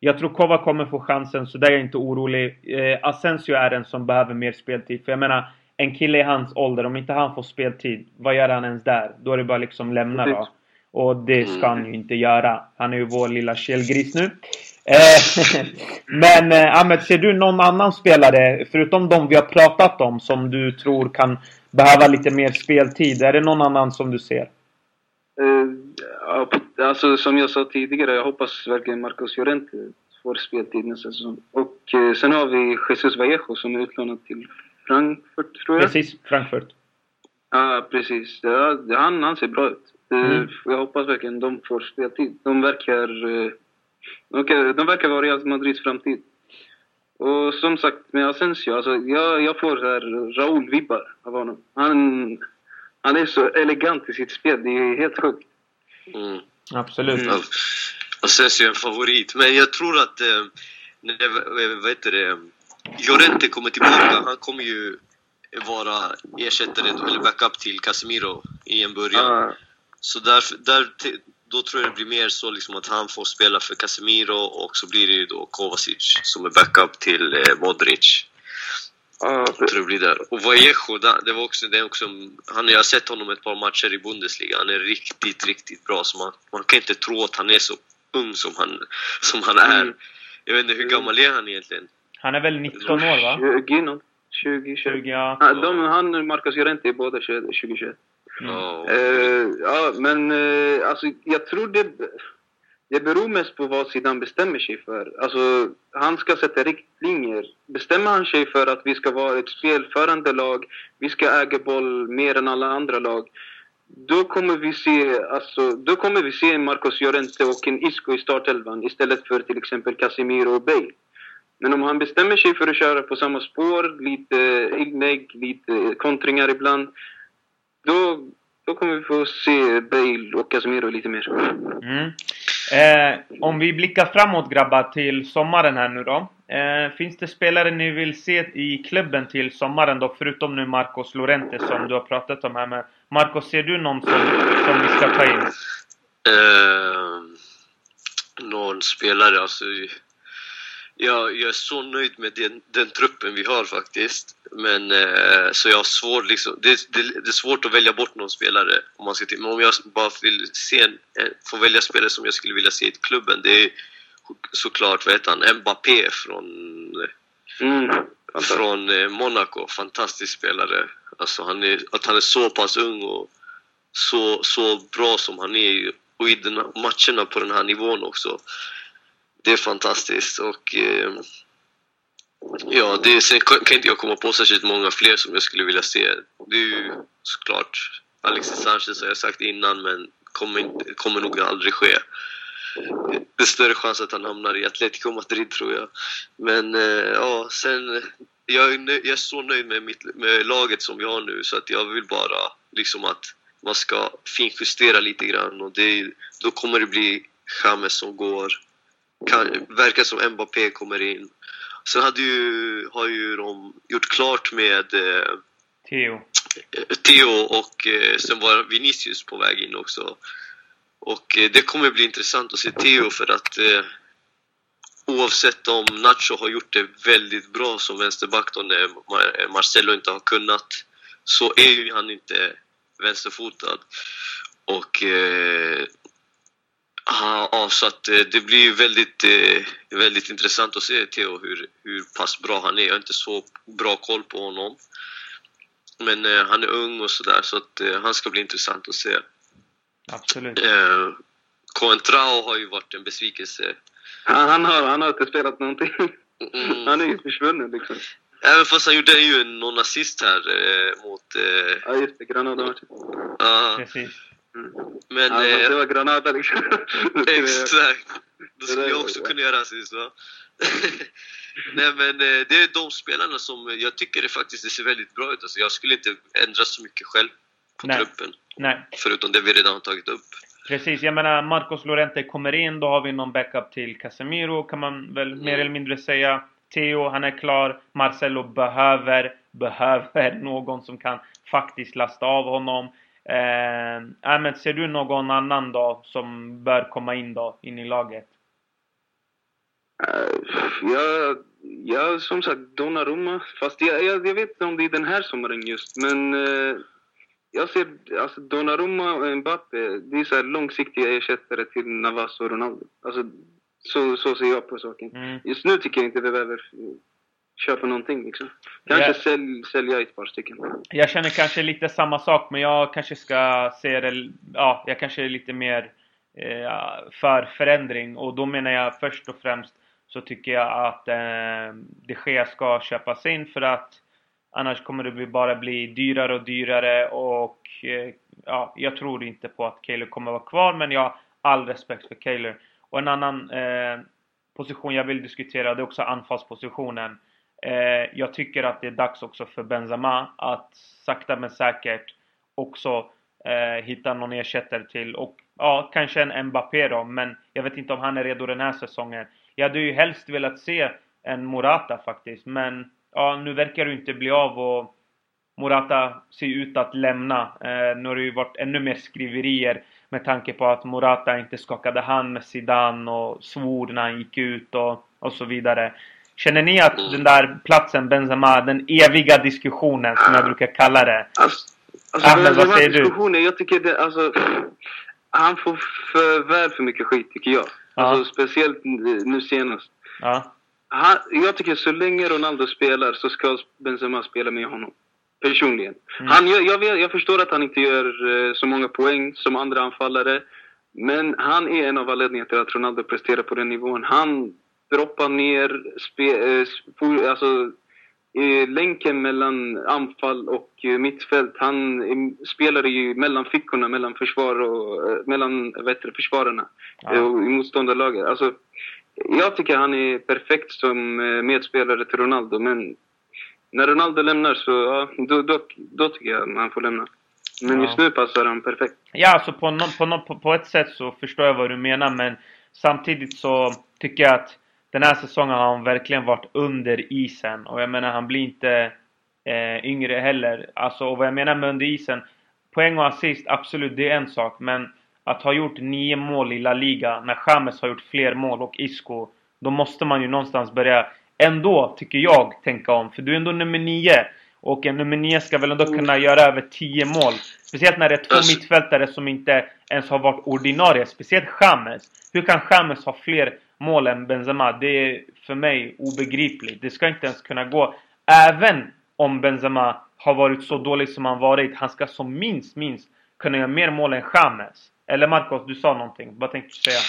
jag tror Kova kommer få chansen, så där är jag inte orolig. Eh, Asensio är den som behöver mer speltid. För jag menar, en kille i hans ålder, om inte han får speltid, vad gör han ens där? Då är det bara liksom lämna då. Och det ska han ju inte göra. Han är ju vår lilla källgris nu. Eh, men eh, Ahmed, ser du någon annan spelare, förutom de vi har pratat om, som du tror kan behöva lite mer speltid? Är det någon annan som du ser? Uh, alltså, som jag sa tidigare, jag hoppas verkligen Marcos Llorente får speltid nästa säsong. Och uh, sen har vi Jesus Vallejo som är utlånad till Frankfurt, tror jag. Precis, Frankfurt. Ja, precis. Ja, han, han ser bra ut. Mm. Jag hoppas verkligen de får speltid. De verkar, de, de verkar vara Real Madrids framtid. Och som sagt, med Asensio, alltså, jag, jag får Raúl-vibbar av honom. Han, han är så elegant i sitt spel, det är helt sjukt. Mm. Absolut. Mm. Asensio är en favorit, men jag tror att eh, när, vad heter det, Llorente kommer tillbaka, han kommer ju vara ersättare eller backup till Casemiro i en början. Ah. Så där, där, då tror jag det blir mer så liksom att han får spela för Casemiro och så blir det ju då Kovacic som är backup till eh, Modric. Där. Och Vallejo, det var också, det är också, han, jag har sett honom ett par matcher i Bundesliga. Han är riktigt, riktigt bra. Så man, man kan inte tro att han är så ung som han, som han är. Mm. Jag vet inte, hur gammal är han egentligen? Han är väl 19 år va? 20 nåt. 20, 20. 20 ja. de, han och Marcus Llorente är båda 2021. Mm. Oh. Uh, ja, men uh, alltså jag tror det det beror mest på vad Zidane bestämmer sig för. Alltså, han ska sätta riktlinjer. Bestämmer han sig för att vi ska vara ett spelförande lag, vi ska äga boll mer än alla andra lag, då kommer vi se, alltså, då kommer vi se Marcos Llorente och en Isco i startelvan istället för till exempel Casemiro och Bale. Men om han bestämmer sig för att köra på samma spår, lite inlägg, lite kontringar ibland, då, då kommer vi få se Bale och Casemiro lite mer. Mm. Eh, om vi blickar framåt grabbar till sommaren här nu då. Eh, finns det spelare ni vill se i klubben till sommaren då? Förutom nu Marcos Lorente som du har pratat om här med. Marcos, ser du någon som, som vi ska ta in? Eh, någon spelare alltså jag, jag är så nöjd med den, den truppen vi har faktiskt. Men eh, så jag har svårt liksom, det, det, det, är svårt att välja bort någon spelare om man ska till, Men om jag bara vill se en, få välja spelare som jag skulle vilja se i klubben, det är såklart, vad heter han, Mbappé från, mm. från eh, Monaco. Fantastisk spelare. Alltså han är, att han är så pass ung och så, så bra som han är och i den, matcherna på den här nivån också. Det är fantastiskt och eh, ja, det, sen kan inte jag komma på särskilt många fler som jag skulle vilja se. Det är ju såklart Alexis Sanchez har jag sagt innan men kommer, inte, kommer nog aldrig ske. Det är större chans att han hamnar i Atletico Madrid tror jag. Men eh, ja, sen jag är, nöjd, jag är så nöjd med, mitt, med laget som vi har nu så att jag vill bara liksom att man ska finjustera lite grann och det, då kommer det bli James som går. Kan, verkar som Mbappé kommer in. Sen hade ju, har ju de gjort klart med eh, Theo. Theo och eh, sen var Vinicius på väg in också. Och eh, det kommer bli intressant att se Theo för att eh, oavsett om Nacho har gjort det väldigt bra som vänsterback då när Marcelo inte har kunnat så är ju han inte vänsterfotad. Och eh, ja, så att eh, det blir väldigt, eh, väldigt intressant att se Theo hur, hur pass bra han är. Jag har inte så bra koll på honom. Men eh, han är ung och sådär så att han ska bli intressant att se. Absolut. Coentrao har ju varit en besvikelse. Han, han, har, han har inte spelat någonting. Mm. Han är ju försvunnen liksom. Även fast han gjorde ju någon assist här eh, mot... Eh, Ja, just det. Granada-matchen. ja, Precis. Mm. men... Ja, fast det Eh, var Granada liksom. exakt! Då skulle jag också kunna göra assist va? Nej men eh, det är de spelarna som jag tycker det faktiskt det ser väldigt bra ut. Alltså, jag skulle inte ändra så mycket själv på Nej. truppen. Nej, Förutom det vi redan har tagit upp. precis. Jag menar, Marcos Lorente kommer in, då har vi någon backup till Casemiro, kan man väl mer eller mindre säga. Theo, han är klar. Marcelo behöver, behöver någon som kan faktiskt lasta av honom. Eh, men ser du någon annan då som bör komma in då, in i laget? Eh, jag, jag, som sagt, Donnarumma. Fast jag, jag, jag vet inte om det är den här sommaren just, men eh, jag ser alltså Donnarumma och Mbappé, det är så långsiktiga ersättare till Navas och Ronaldo. Alltså, så, så ser jag på saken. Mm. Just nu tycker jag inte vi behöver köpa någonting liksom. Kanske Ja. sälj, sälja ett par stycken. Jag känner kanske lite samma sak, men jag kanske ska se det... Ja, jag kanske är lite mer eh, för förändring. Och då menar jag först och främst så tycker jag att eh, de Gea ska köpas in för att annars kommer det bara bli dyrare och dyrare och eh, ja, jag tror inte på att Kaler kommer vara kvar men jag har all respekt för Kaler. Och en annan eh, position jag vill diskutera det är också anfallspositionen. Eh, jag tycker att det är dags också för Benzema att sakta men säkert också eh, hitta någon ersättare till och ja, kanske en Mbappé då, men jag vet inte om han är redo den här säsongen. Jag hade ju helst velat se en Morata faktiskt, men ja, nu verkar det inte bli av och Morata ser ut att lämna. Eh, nu har det ju varit ännu mer skriverier med tanke på att Morata inte skakade hand med Zidane och svor när han gick ut och, och så vidare. Känner ni att den där platsen, Benzema, den eviga diskussionen som jag brukar kalla det. Alltså, alltså Ahmed, vad säger du? jag tycker det, alltså, han får för väl för mycket skit tycker jag. Ja. Alltså speciellt nu senast. Ja, Han, jag tycker så länge Ronaldo spelar så ska Benzema spela med honom. Personligen. Mm. Han gör, jag, vet, jag förstår att han inte gör eh, så många poäng som andra anfallare. Men han är en av anledningarna till att Ronaldo presterar på den nivån. Han droppar ner spe, eh, alltså, länken mellan anfall och eh, mittfält. Han spelar ju mellan fickorna, mellan försvar och eh, mellan det, försvararna Ja. och i motståndarlaget. Alltså, jag tycker han är perfekt som medspelare till Ronaldo, men när Ronaldo lämnar så, ja, då, då, då tycker jag man får lämna. Men Ja. just nu passar han perfekt. Ja, alltså på, nå- på, på, på ett sätt så förstår jag vad du menar men samtidigt så tycker jag att den här säsongen har han verkligen varit under isen och jag menar han blir inte eh, yngre heller. Alltså och vad jag menar med under isen Poäng och assist, absolut det är en sak men att ha gjort nio mål i La Liga när James har gjort fler mål och Isco då måste man ju någonstans börja ändå, tycker jag, tänka om. För du är ändå nummer nio. Och en nummer nio ska väl ändå kunna göra över 10 mål. Speciellt när det är två Alltså- mittfältare som inte ens har varit ordinarie. Speciellt James. Hur kan James ha fler mål än Benzema? Det är för mig obegripligt. Det ska inte ens kunna gå. Även om Benzema har varit så dålig som han varit. Han ska som minst, minst kunna göra mer mål än James. Eller Marcos, du sa någonting. Vad tänkte du säga?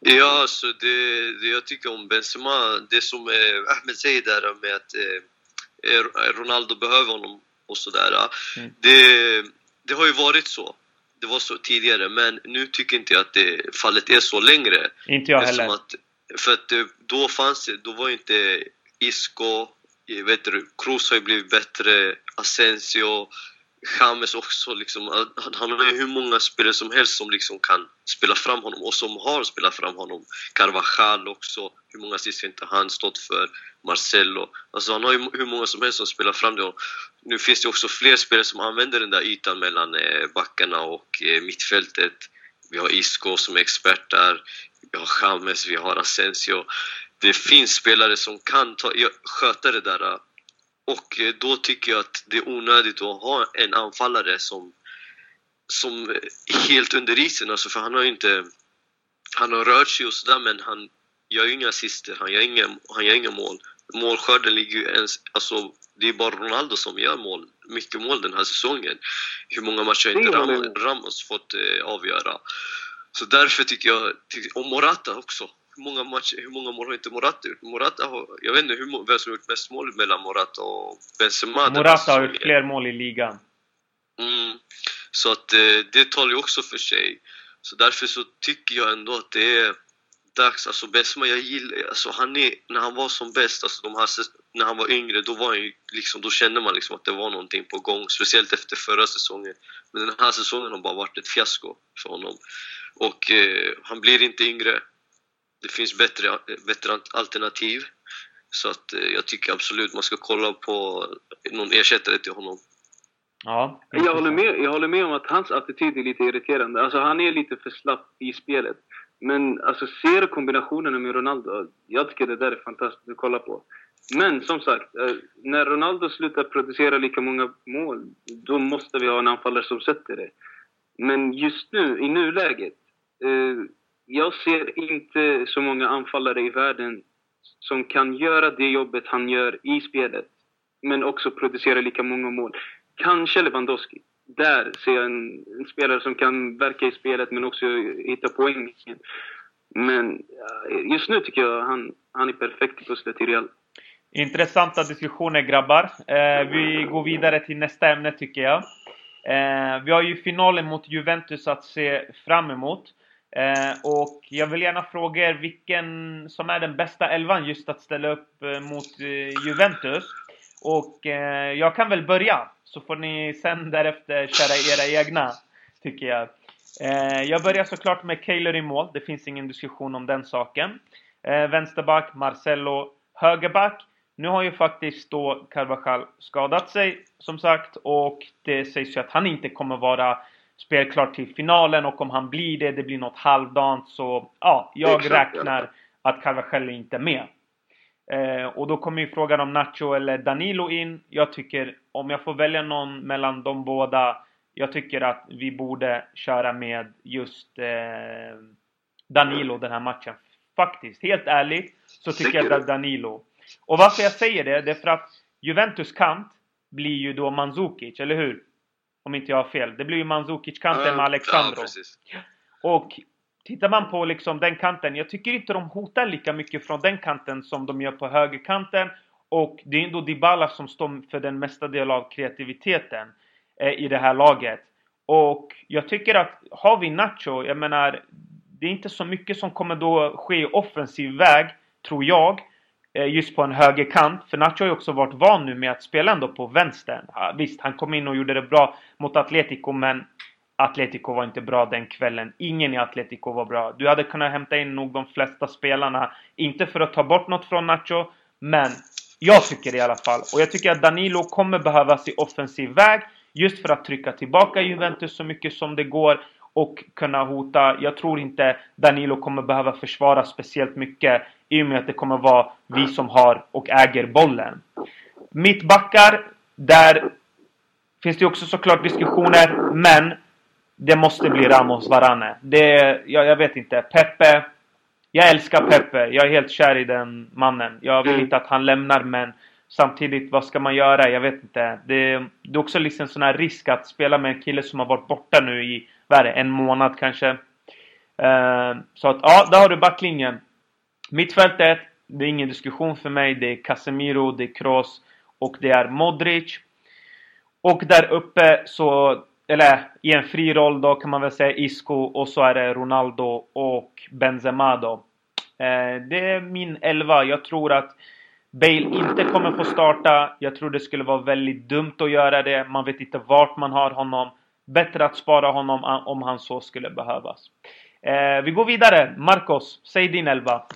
Ja, alltså det, det jag tycker om Benzema, det som eh, Ahmed säger där med att eh, eh Ronaldo behöver honom och sådär. Mm. Det, det har ju varit så. Det var så tidigare, men nu tycker inte jag att det fallet är så längre. Inte jag heller. Att, för att då fanns det, då var inte Isco, vet du, Kroos har ju blivit bättre, Asensio, James också liksom, han har ju hur många spelare som helst som liksom kan spela fram honom och som har spelat fram honom. Carvajal också, hur många assist har inte han stått för? Marcelo. Alltså han har ju hur många som helst som spelar fram det. nu finns det också fler spelare som använder den där ytan mellan eh, backarna och eh, mittfältet. Vi har Isco som är expert där, vi har James, vi har Asensio. Det finns spelare som kan ta, sköta det där och eh, då tycker jag att det är onödigt att ha en anfallare som, som är helt under isen. Alltså för han har ju inte... Han har rört sig och sådär men han gör ju inga assister, han gör inga, han gör inga mål. Målskörden ligger ju ens... Alltså, det är bara Ronaldo som gör mål, mycket mål den här säsongen. Hur många matcher har inte Ram, Ramos fått eh, avgöra? Så därför tycker jag... Och Morata också hur många, matcher, hur många mål har inte Morata gjort? Morata har, jag vet inte hur, vem som har gjort mest mål mellan Morata och Benzema. Morata har gjort fler mål i ligan. Mm. Så att eh, det talar ju också för sig. Så därför så tycker jag ändå att det är dags. Alltså Benzema, jag gillar, alltså han är, när han var som bäst, alltså de här, när han var yngre, då, var han liksom, då kände man liksom att det var någonting på gång. Speciellt efter förra säsongen. Men den här säsongen har bara varit ett fiasko för honom. Och eh, han blir inte yngre det finns bättre, bättre alternativ. Så att eh, jag tycker absolut man ska kolla på någon ersättare till honom. Ja, jag, håller med, jag håller med om att hans attityd är lite irriterande. Alltså han är lite för slapp i spelet. Men alltså ser kombinationen med Ronaldo, jag tycker det där är fantastiskt att kolla på. Men som sagt, eh, när Ronaldo slutar producera lika många mål, då måste vi ha en anfallare som sätter det. Men just nu, i nuläget, eh, Eh, jag ser inte så många anfallare i världen som kan göra det jobbet han gör i spelet, men också producera lika många mål. Kanske Lewandowski. Där ser jag en, en spelare som kan verka i spelet, men också hitta poängen. Men eh, just nu tycker jag han, han är perfekt i pusslet i Real. Intressanta diskussioner grabbar. Eh, vi går vidare till nästa ämne tycker jag. Eh, vi har ju finalen mot Juventus att se fram emot. Eh, och jag vill gärna fråga er vilken som är den bästa elvan just att ställa upp eh, mot eh, Juventus. Och eh, jag kan väl börja, så får ni sen därefter köra era egna, tycker jag. Eh, jag börjar såklart med Keiler i mål, det finns ingen diskussion om den saken. Eh, vänsterback, Marcelo. Högerback, nu har ju faktiskt då Carvajal skadat sig, som sagt, och det sägs ju att han inte kommer vara spelklar till finalen och om han blir det, det blir något halvdant så ja, jag Exakt, räknar ja. att Carvajal inte är med. Eh, och då kommer ju frågan om Nacho eller Danilo in. Jag tycker, om jag får välja någon mellan de båda, jag tycker att vi borde köra med just eh, Danilo den här matchen. Faktiskt, helt ärligt så tycker jag att Danilo. Och varför jag säger det, det är för att Juventus kant blir ju då Mandzukic, eller hur? Om inte jag har fel. Det blir ju Mandzukic-kanten med Alexandro. Ja, och tittar man på liksom den kanten. Jag tycker inte de hotar lika mycket från den kanten som de gör på högerkanten. Och det är ändå Dybala som står för den mesta delen av kreativiteten eh, i det här laget. Och jag tycker att har vi Nacho, jag menar det är inte så mycket som kommer då ske i offensiv väg, tror jag. Eh, just på en högerkant. För Nacho har ju också varit van nu med att spela ändå på vänstern. Visst, han kom in och gjorde det bra mot Atletico, men Atletico var inte bra den kvällen. Ingen i Atletico var bra. Du hade kunnat hämta in nog de flesta spelarna. Inte för att ta bort något från Nacho, men jag tycker det i alla fall. Och jag tycker att Danilo kommer behövas i offensiv väg. Just för att trycka tillbaka Juventus så mycket som det går och kunna hota. Jag tror inte Danilo kommer behöva försvara speciellt mycket i och med att det kommer vara vi som har och äger bollen. Mittbackar, där finns det också såklart diskussioner, men det måste bli Ramos Varane. Det, jag, jag vet inte. Pepe. Jag älskar Pepe. Jag är helt kär i den mannen. Jag vill mm. inte att han lämnar, men Samtidigt, vad ska man göra? Jag vet inte. Det, det är också liksom en sån här risk att spela med en kille som har varit borta nu i, vad är det, en månad kanske. Eh, så att, ja, där har du backlinjen. Mittfältet, det är ingen diskussion för mig. Det är Casemiro, det är Kroos och det är Modric. Och där uppe så, eller i en fri roll då kan man väl säga Isco och så är det Ronaldo och Benzema då. Eh, det är min elva. Jag tror att Bale inte kommer få starta. Jag tror det skulle vara väldigt dumt att göra det. Man vet inte vart man har honom. Bättre att spara honom om han så skulle behövas. Eh, vi går vidare. Marcos, säg din elva.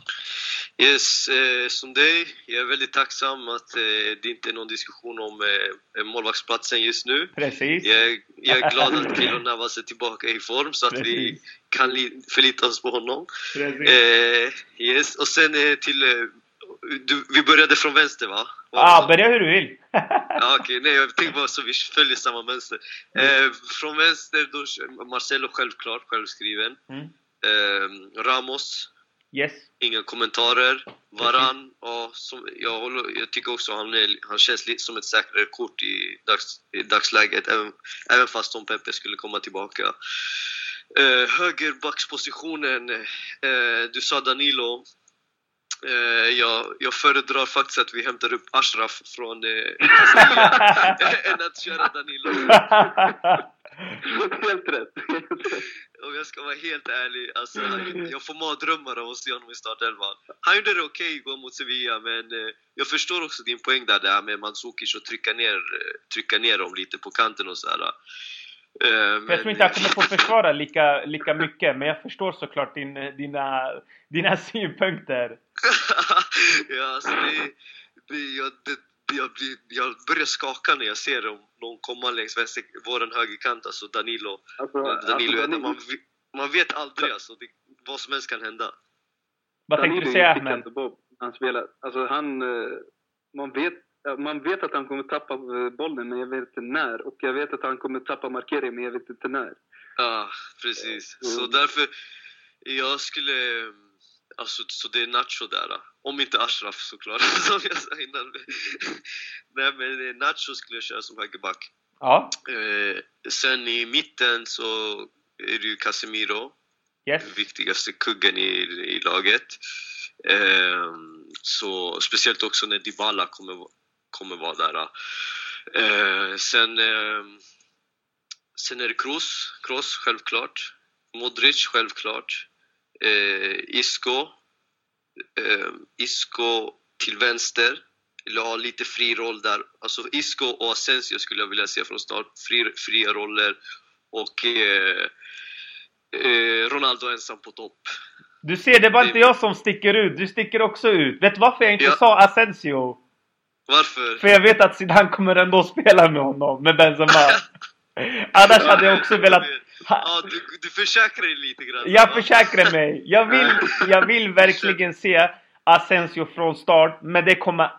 Yes, eh, som dig. Jag är väldigt tacksam att eh, det inte är någon diskussion om eh, målvaktsplatsen just nu. Precis. Jag, är, jag är glad att Kilo Navas är tillbaka i form så att Precis. vi kan förlita oss på honom. Precis. Eh, yes, och sen eh, till eh, du, vi började från vänster va? Ja, ah, börja hur du vill. ja, okej, nej jag tänkte bara så vi följer samma mönster. Eh, från vänster då Marcelo självklart, självskriven. Mm. Eh, Ramos, Yes. inga kommentarer. Varann, ja, som, jag, håller, jag tycker också han, är, han känns lite som ett säkrare kort i, dags, i dagsläget, även, även fast Tom Pepe skulle komma tillbaka. Eh, högerbackspositionen, eh, du sa Danilo. Eh, jag, jag föredrar faktiskt att vi hämtar upp Ashraf från eh, än att köra Danilo. Helt rätt. Om jag ska vara helt ärlig, alltså, jag får mardrömmar av att se honom i startelvan. Han gjorde det okej okay, igår mot Sevilla, men eh, jag förstår också din poäng där, där med Mandzukic och trycka ner, eh, trycka ner dem lite på kanten och sådär. Eh, För jag tror inte han kommer få försvara lika, lika mycket, men jag förstår såklart din, dina, dina synpunkter. ja, alltså det, det, jag, det, jag, blir, jag börjar skaka när jag ser dem, någon komma längs vänster, våran högerkant, alltså Danilo. Alltså, Danilo, alltså, man, man vet aldrig alltså, det, vad som helst kan hända. Vad tänkte du säga Ahmed? Han spelar. Alltså han, eh, man vet, man vet att han kommer tappa eh, bollen, men jag vet inte när. Och jag vet att han kommer tappa markering, men jag vet inte när. Ja, precis. Mm. Så därför, jag skulle... Alltså, så det är Nacho där. då. Om inte Ashraf såklart, som jag sa innan. Nej men Nacho skulle jag köra som högerback. Ja, Eh, sen i mitten så är det ju Casemiro, yes. viktigaste kuggen i, i laget. Eh, så speciellt också när Dybala kommer, kommer vara där. Eh, sen, eh, sen är det Kroos, Kroos självklart. Modric självklart. Eh, Isco. Eh, Isco till vänster. Eller ha lite fri roll där. Alltså Isco och Asensio skulle jag vilja se från start. Fri, fria roller. Och eh, eh, Ronaldo ensam på topp. Du ser, det var inte jag som sticker ut. Du sticker också ut. Vet du varför jag inte Ja. sa Asensio? Varför? För jag vet att Zidane kommer ändå spela med honom, med Benzema. Annars hade jag också velat... Ja, du, du försäkrar dig lite grann. Jag va? försäkrar mig. Jag vill, jag vill verkligen se Asensio från start, men det kommer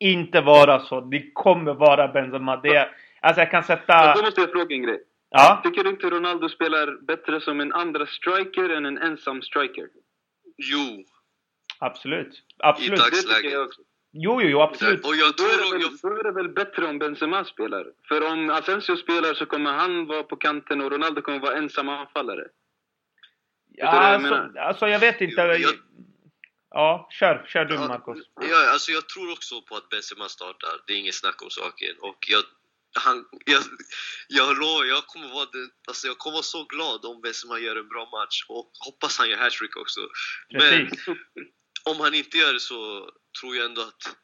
inte vara så. Det kommer vara Benzema. Det, alltså jag kan Men sätta... då måste jag fråga en grej. Ja, Tycker du inte Ronaldo spelar bättre som en andra striker än en ensam striker? Jo, absolut. Absolut. I dagsläget. Jo, jo, jo, absolut. och jag Då är, det tror... väl, Jag, då är det väl bättre om Benzema spelar? För om Asensio spelar så kommer han vara på kanten och Ronaldo kommer vara ensam anfallare. Ja, vad jag alltså, alltså jag vet inte. Jag- Ja, kör. Kör du Ja, Marcos. ja, alltså jag tror också på att Benzema startar, det är inget snack om saken. Och jag, han, jag, jag lovar, jag kommer, vara den, alltså jag kommer vara så glad om Benzema gör en bra match och hoppas han gör hattrick också. Men Precis om han inte gör det så tror jag ändå att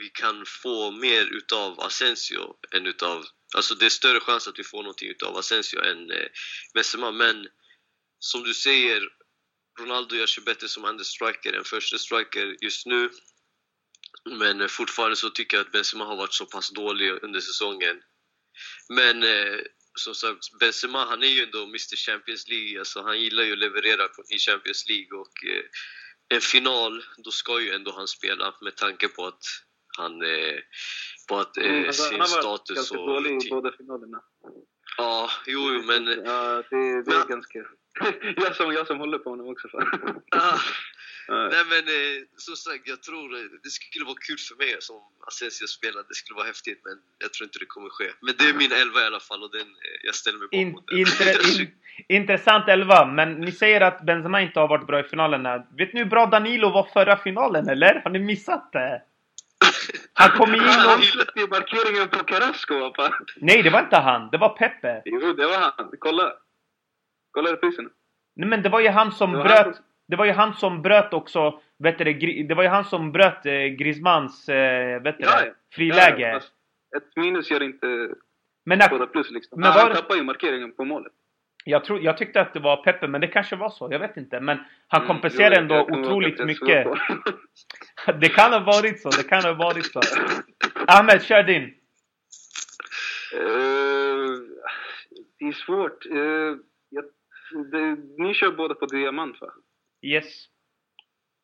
vi kan få mer utav Asensio än utav... Alltså det är större chans att vi får någonting utav Asensio än eh, Benzema, men som du säger, Ronaldo gör sig bättre som andra striker än första striker just nu. Men eh, fortfarande så tycker jag att Benzema har varit så pass dålig under säsongen. Men eh, som sagt, Benzema han är ju ändå Mr Champions League, alltså han gillar ju att leverera i Champions League och eh, en final, då ska ju ändå han spela med tanke på att han eh, på att eh, Mm, alltså, sin han har varit status ganska och... dålig i båda finalerna. Ja, jo, jo, men... Ja, det, det är Men- ganska... jag, som, jag som håller på honom också. Ah, Eh, Nej men eh, som sagt, jag tror eh, det skulle vara kul för mig som Asensio-spelare. Det skulle vara häftigt, men jag tror inte det kommer ske. Men det är min elva i alla fall och den, eh, jag ställer mig In, bakom den. intre, in, intressant elva, men ni säger att Benzema inte har varit bra i finalen. här. Vet ni hur bra Danilo var förra finalen, eller? Har ni missat det? Han kom in Han och... släppte ju markeringen på Carrasco, fan. Nej, det var inte han. Det var Pepe. Jo, det var han. Kolla. Kolla reprisen. Nej, men det var ju han som bröt... han som- Det var ju han som bröt också... Vet du, det, var ju han som bröt eh, Griezmanns eh, vet du, Ja, friläge. Ja, ett minus gör inte men båda plus liksom. Men han var det- tappade ju markeringen på målet. jag, tror, jag tyckte att det var Pepe, men det kanske var så. Jag vet inte. Men han Mm, kompenserade jo, ändå otroligt mycket. Det kan ha varit så. Det kan ha varit så. Ahmed, kör din. Eh, det är svårt. Uh, jag, det, ni kör båda på diamant va? Yes.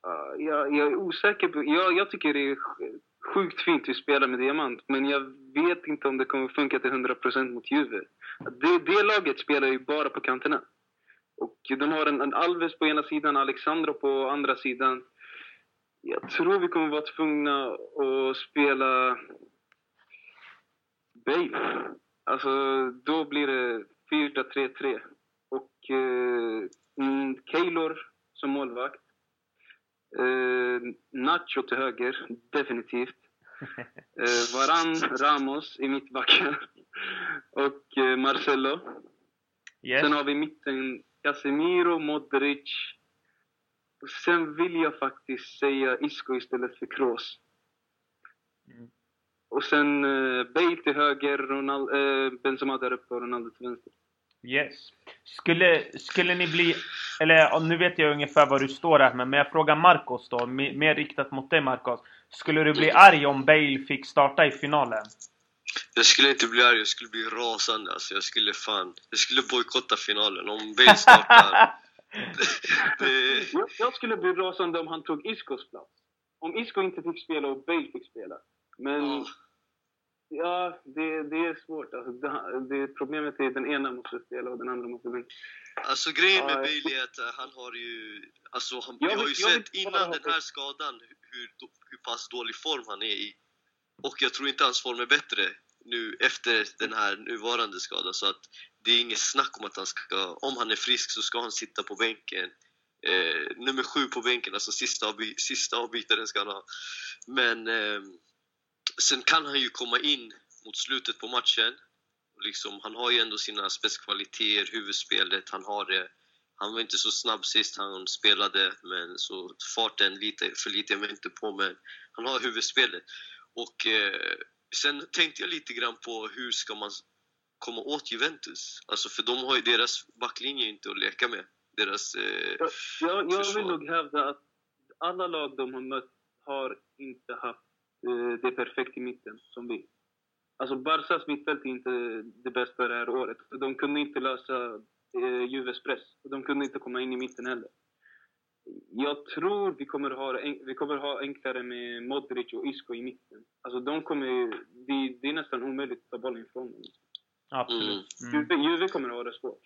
Uh, jag, jag är osäker på... Jag, jag tycker det är sjukt fint att spela med diamant, men jag vet inte om det kommer funka till 100% mot Juve. Det, det laget spelar ju bara på kanterna. Och de har en, en Alves på ena sidan, Alexandro på andra sidan. Jag tror vi kommer vara tvungna att spela Bale. Alltså, då blir det 4-3-3. Och eh, Keylor som målvakt. Eh, Nacho till höger, definitivt. Eh, Varan, Ramos i mittbacken. Och eh, Marcelo. Yes. Sen har vi mitten Casemiro, Modric. Och sen vill jag faktiskt säga Isco istället för Kroos. Mm. Och sen eh, Bale till höger, Ronald, eh, Benzema där uppe och Ronaldo till vänster. Yes. Skulle, skulle ni bli... Eller nu vet jag ungefär var du står här, men jag frågar Marcos då. me- Mer riktat mot dig Marcos. Skulle du bli arg om Bale fick starta i finalen? Jag skulle inte bli arg, jag skulle bli rasande alltså. Jag skulle fan... Jag skulle bojkotta finalen om Bale startar. det, Jag, skulle bli rasande om han tog Iscos plats. Om Isco inte fick spela och Bale fick spela. Men ja. Ja, det, det är svårt. Alltså, det, det, problemet är att den ena måste spela och den andra måste bänka. Alltså grejen med Ja, Bailey är att eh, han har ju... Alltså han, vi har ju sett innan den här skadan hur, hur pass dålig form han är i. Och jag tror inte hans form är bättre nu efter den här nuvarande skadan. Så att det är inget snack om att han ska... Om han är frisk så ska han sitta på bänken. Eh, nummer sju på bänken, alltså sista, avby, sista avbytaren ska han ha. Men eh, sen kan han ju komma in mot slutet på matchen. Liksom, han har ju ändå sina spetskvaliteter, huvudspelet, han har det. Han var inte så snabb sist han spelade, men så farten lite för lite jag mig inte på, men han har huvudspelet. Och eh, sen tänkte jag lite grann på hur ska man komma åt Juventus? Alltså för de har ju deras backlinje inte att leka med. Deras... Eh, Jag, jag, jag vill nog hävda att alla lag de har mött har inte haft eh, det perfekt i mitten som vi. Alltså Barcas mittfält är inte det bästa det här året. De kunde inte lösa eh, Juves press. Och De kunde inte komma in i mitten heller. Jag tror vi kommer ha, vi kommer ha enklare med Modric och Isco i mitten. Alltså de kommer, det, det är nästan omöjligt att ta bollen ifrån dem. Absolut. Mm. Juve, Juve kommer ha det svårt.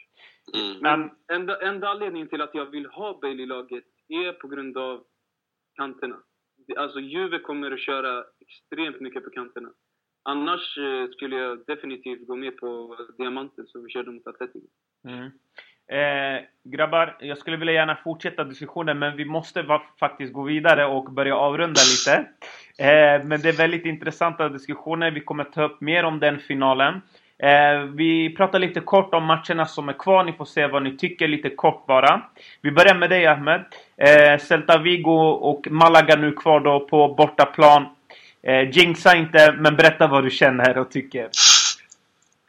mm. Men, Enda, enda anledningen till att jag vill ha Bale i laget är på grund av kanterna. Alltså Juve kommer att köra extremt mycket på kanterna. Annars eh, skulle jag definitivt gå med på diamanten som vi körde mot Atletico. mm. Eh, grabbar, jag skulle vilja gärna fortsätta diskussionen men vi måste va- faktiskt gå vidare och börja avrunda lite. Eh, men det är väldigt intressanta diskussioner. Vi kommer ta upp mer om den finalen. Eh, vi pratar lite kort om matcherna som är kvar. Ni får se vad ni tycker lite kort bara. Vi börjar med dig Ahmed. Eh, Celta Vigo och Malaga nu kvar då på bortaplan. Eh, jinxa inte, men berätta vad du känner och tycker.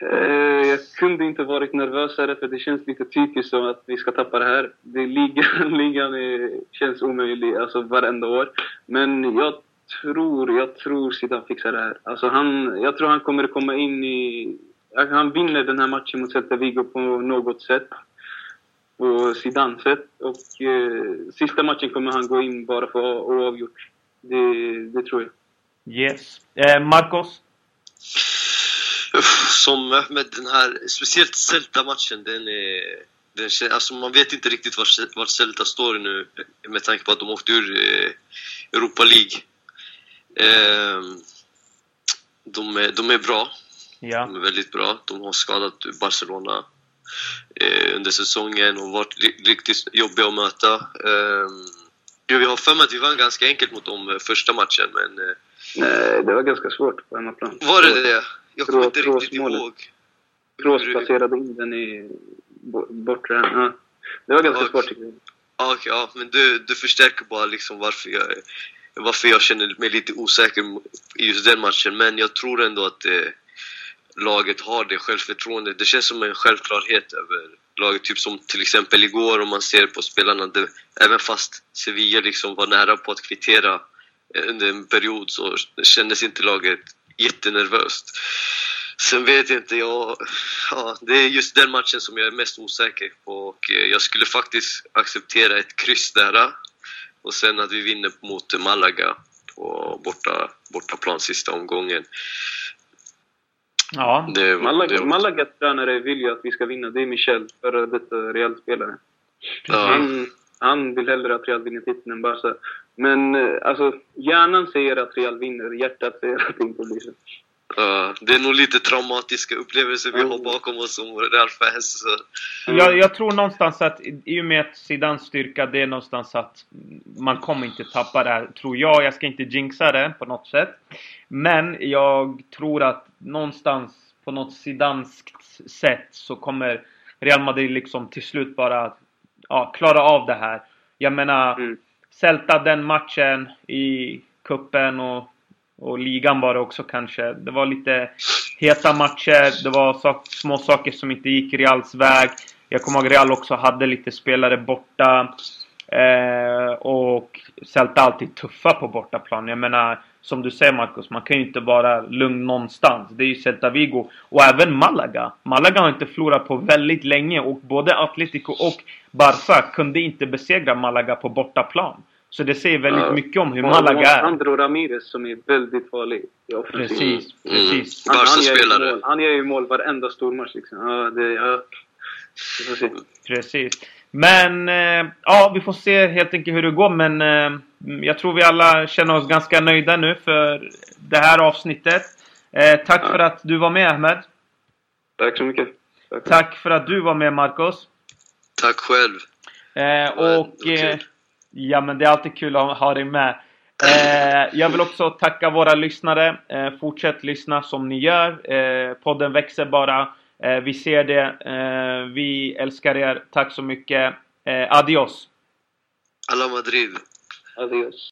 Eh, jag kunde inte varit nervösare för det känns lite typiskt som att vi ska tappa det här. Det ligan, ligan är, känns omöjlig alltså varenda år. Men jag tror, jag tror Zidane fixar det här. Alltså han, jag tror han kommer att komma in i... Han vinner den här matchen mot Celta Vigo på något sätt. På Zidane sätt. Och eh, sista matchen kommer han gå in bara för att ha oavgjort. Det, det tror jag. Yes. Eh, Marcos? Som med den här, speciellt Celta-matchen, den är... den, alltså man vet inte riktigt vart, vart Celta står nu med tanke på att de åkte ur eh, Europa League. Eh, de, är, de är bra. Ja. De är väldigt bra. De har skadat Barcelona eh, under säsongen och varit ri- riktigt jobbiga att möta. Eh, jo, vi har för mig att vi vann ganska enkelt mot dem eh, första matchen, men eh, Nej, det var ganska svårt på hemmaplan. var det det? Jag kommer inte riktigt målet. ihåg. Kroos placerade in den i bo- bortre. Ja. Det var ganska Och- svårt tycker jag. Ja, okej, ja, men du, du förstärker bara liksom varför jag, varför jag känner mig lite osäker i just den matchen. Men jag tror ändå att eh, laget har det självförtroendet. Det känns som en självklarhet över laget. Typ som till exempel igår om man ser på spelarna. Det, även fast Sevilla liksom var nära på att kvittera eh, under en period så kändes inte laget jättenervöst. Sen vet jag inte, jag, ja, det är just den matchen som jag är mest osäker på och eh, jag skulle faktiskt acceptera ett kryss där eh, och sen att vi vinner mot Malaga på borta, bortaplan sista omgången. Ja. Det, Malaga, det, Malagas tränare vill ju att vi ska vinna. Det är Michel, före detta Real-spelare. ja, Han, han vill hellre att Real vinner titeln än Barca. Men eh, alltså, hjärnan säger att Real vinner, hjärtat säger att det inte blir så. Ja, det är nog lite traumatiska upplevelser vi Mm. har bakom oss som Real-fans. så- Jag, jag tror någonstans att i- i och med att Zidans styrka, det är någonstans att man kommer inte tappa det här, tror jag. Jag ska inte jinxa det på något sätt. Men jag tror att någonstans på något Zidanskt sätt så kommer Real Madrid liksom till slut bara ja, klara av det här. Jag menar, Mm. Celta den matchen i kuppen och, och ligan var det också kanske. Det var lite heta matcher. Det var sak, små saker som inte gick Reals väg. Jag kommer ihåg Real också hade lite spelare borta. Eh, och Celta är alltid tuffa på bortaplan. Jag menar, som du säger Marcus, man kan ju inte vara lugn någonstans. Det är ju Celta Vigo. Och även Malaga. Malaga har inte förlorat på väldigt länge och både Atletico och Barca kunde inte besegra Malaga på bortaplan. Så det säger väldigt mycket om hur Malaga är. Andro Ramirez som är väldigt farlig. offensiven. Precis, Mm. precis. Han, han, gör mål. han gör ju mål varenda stormatch liksom. Ja, det, ja. Precis. Men eh, ja, vi får se helt enkelt hur det går. Men eh, jag tror vi alla känner oss ganska nöjda nu för det här avsnittet. Eh, tack Ja. för att du var med Ahmed. Tack så mycket. Tack. Tack för att du var med Marcos. Tack själv. Eh, och eh, ja, men det är alltid kul att ha dig med. Eh, jag vill också tacka våra lyssnare. Eh, fortsätt lyssna som ni gör. Eh, podden växer bara. Eh, vi ser det. Eh, vi älskar er. Tack så mycket. Eh, adios! Alla Madrid. Adios.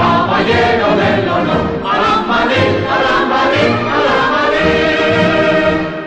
caballero de la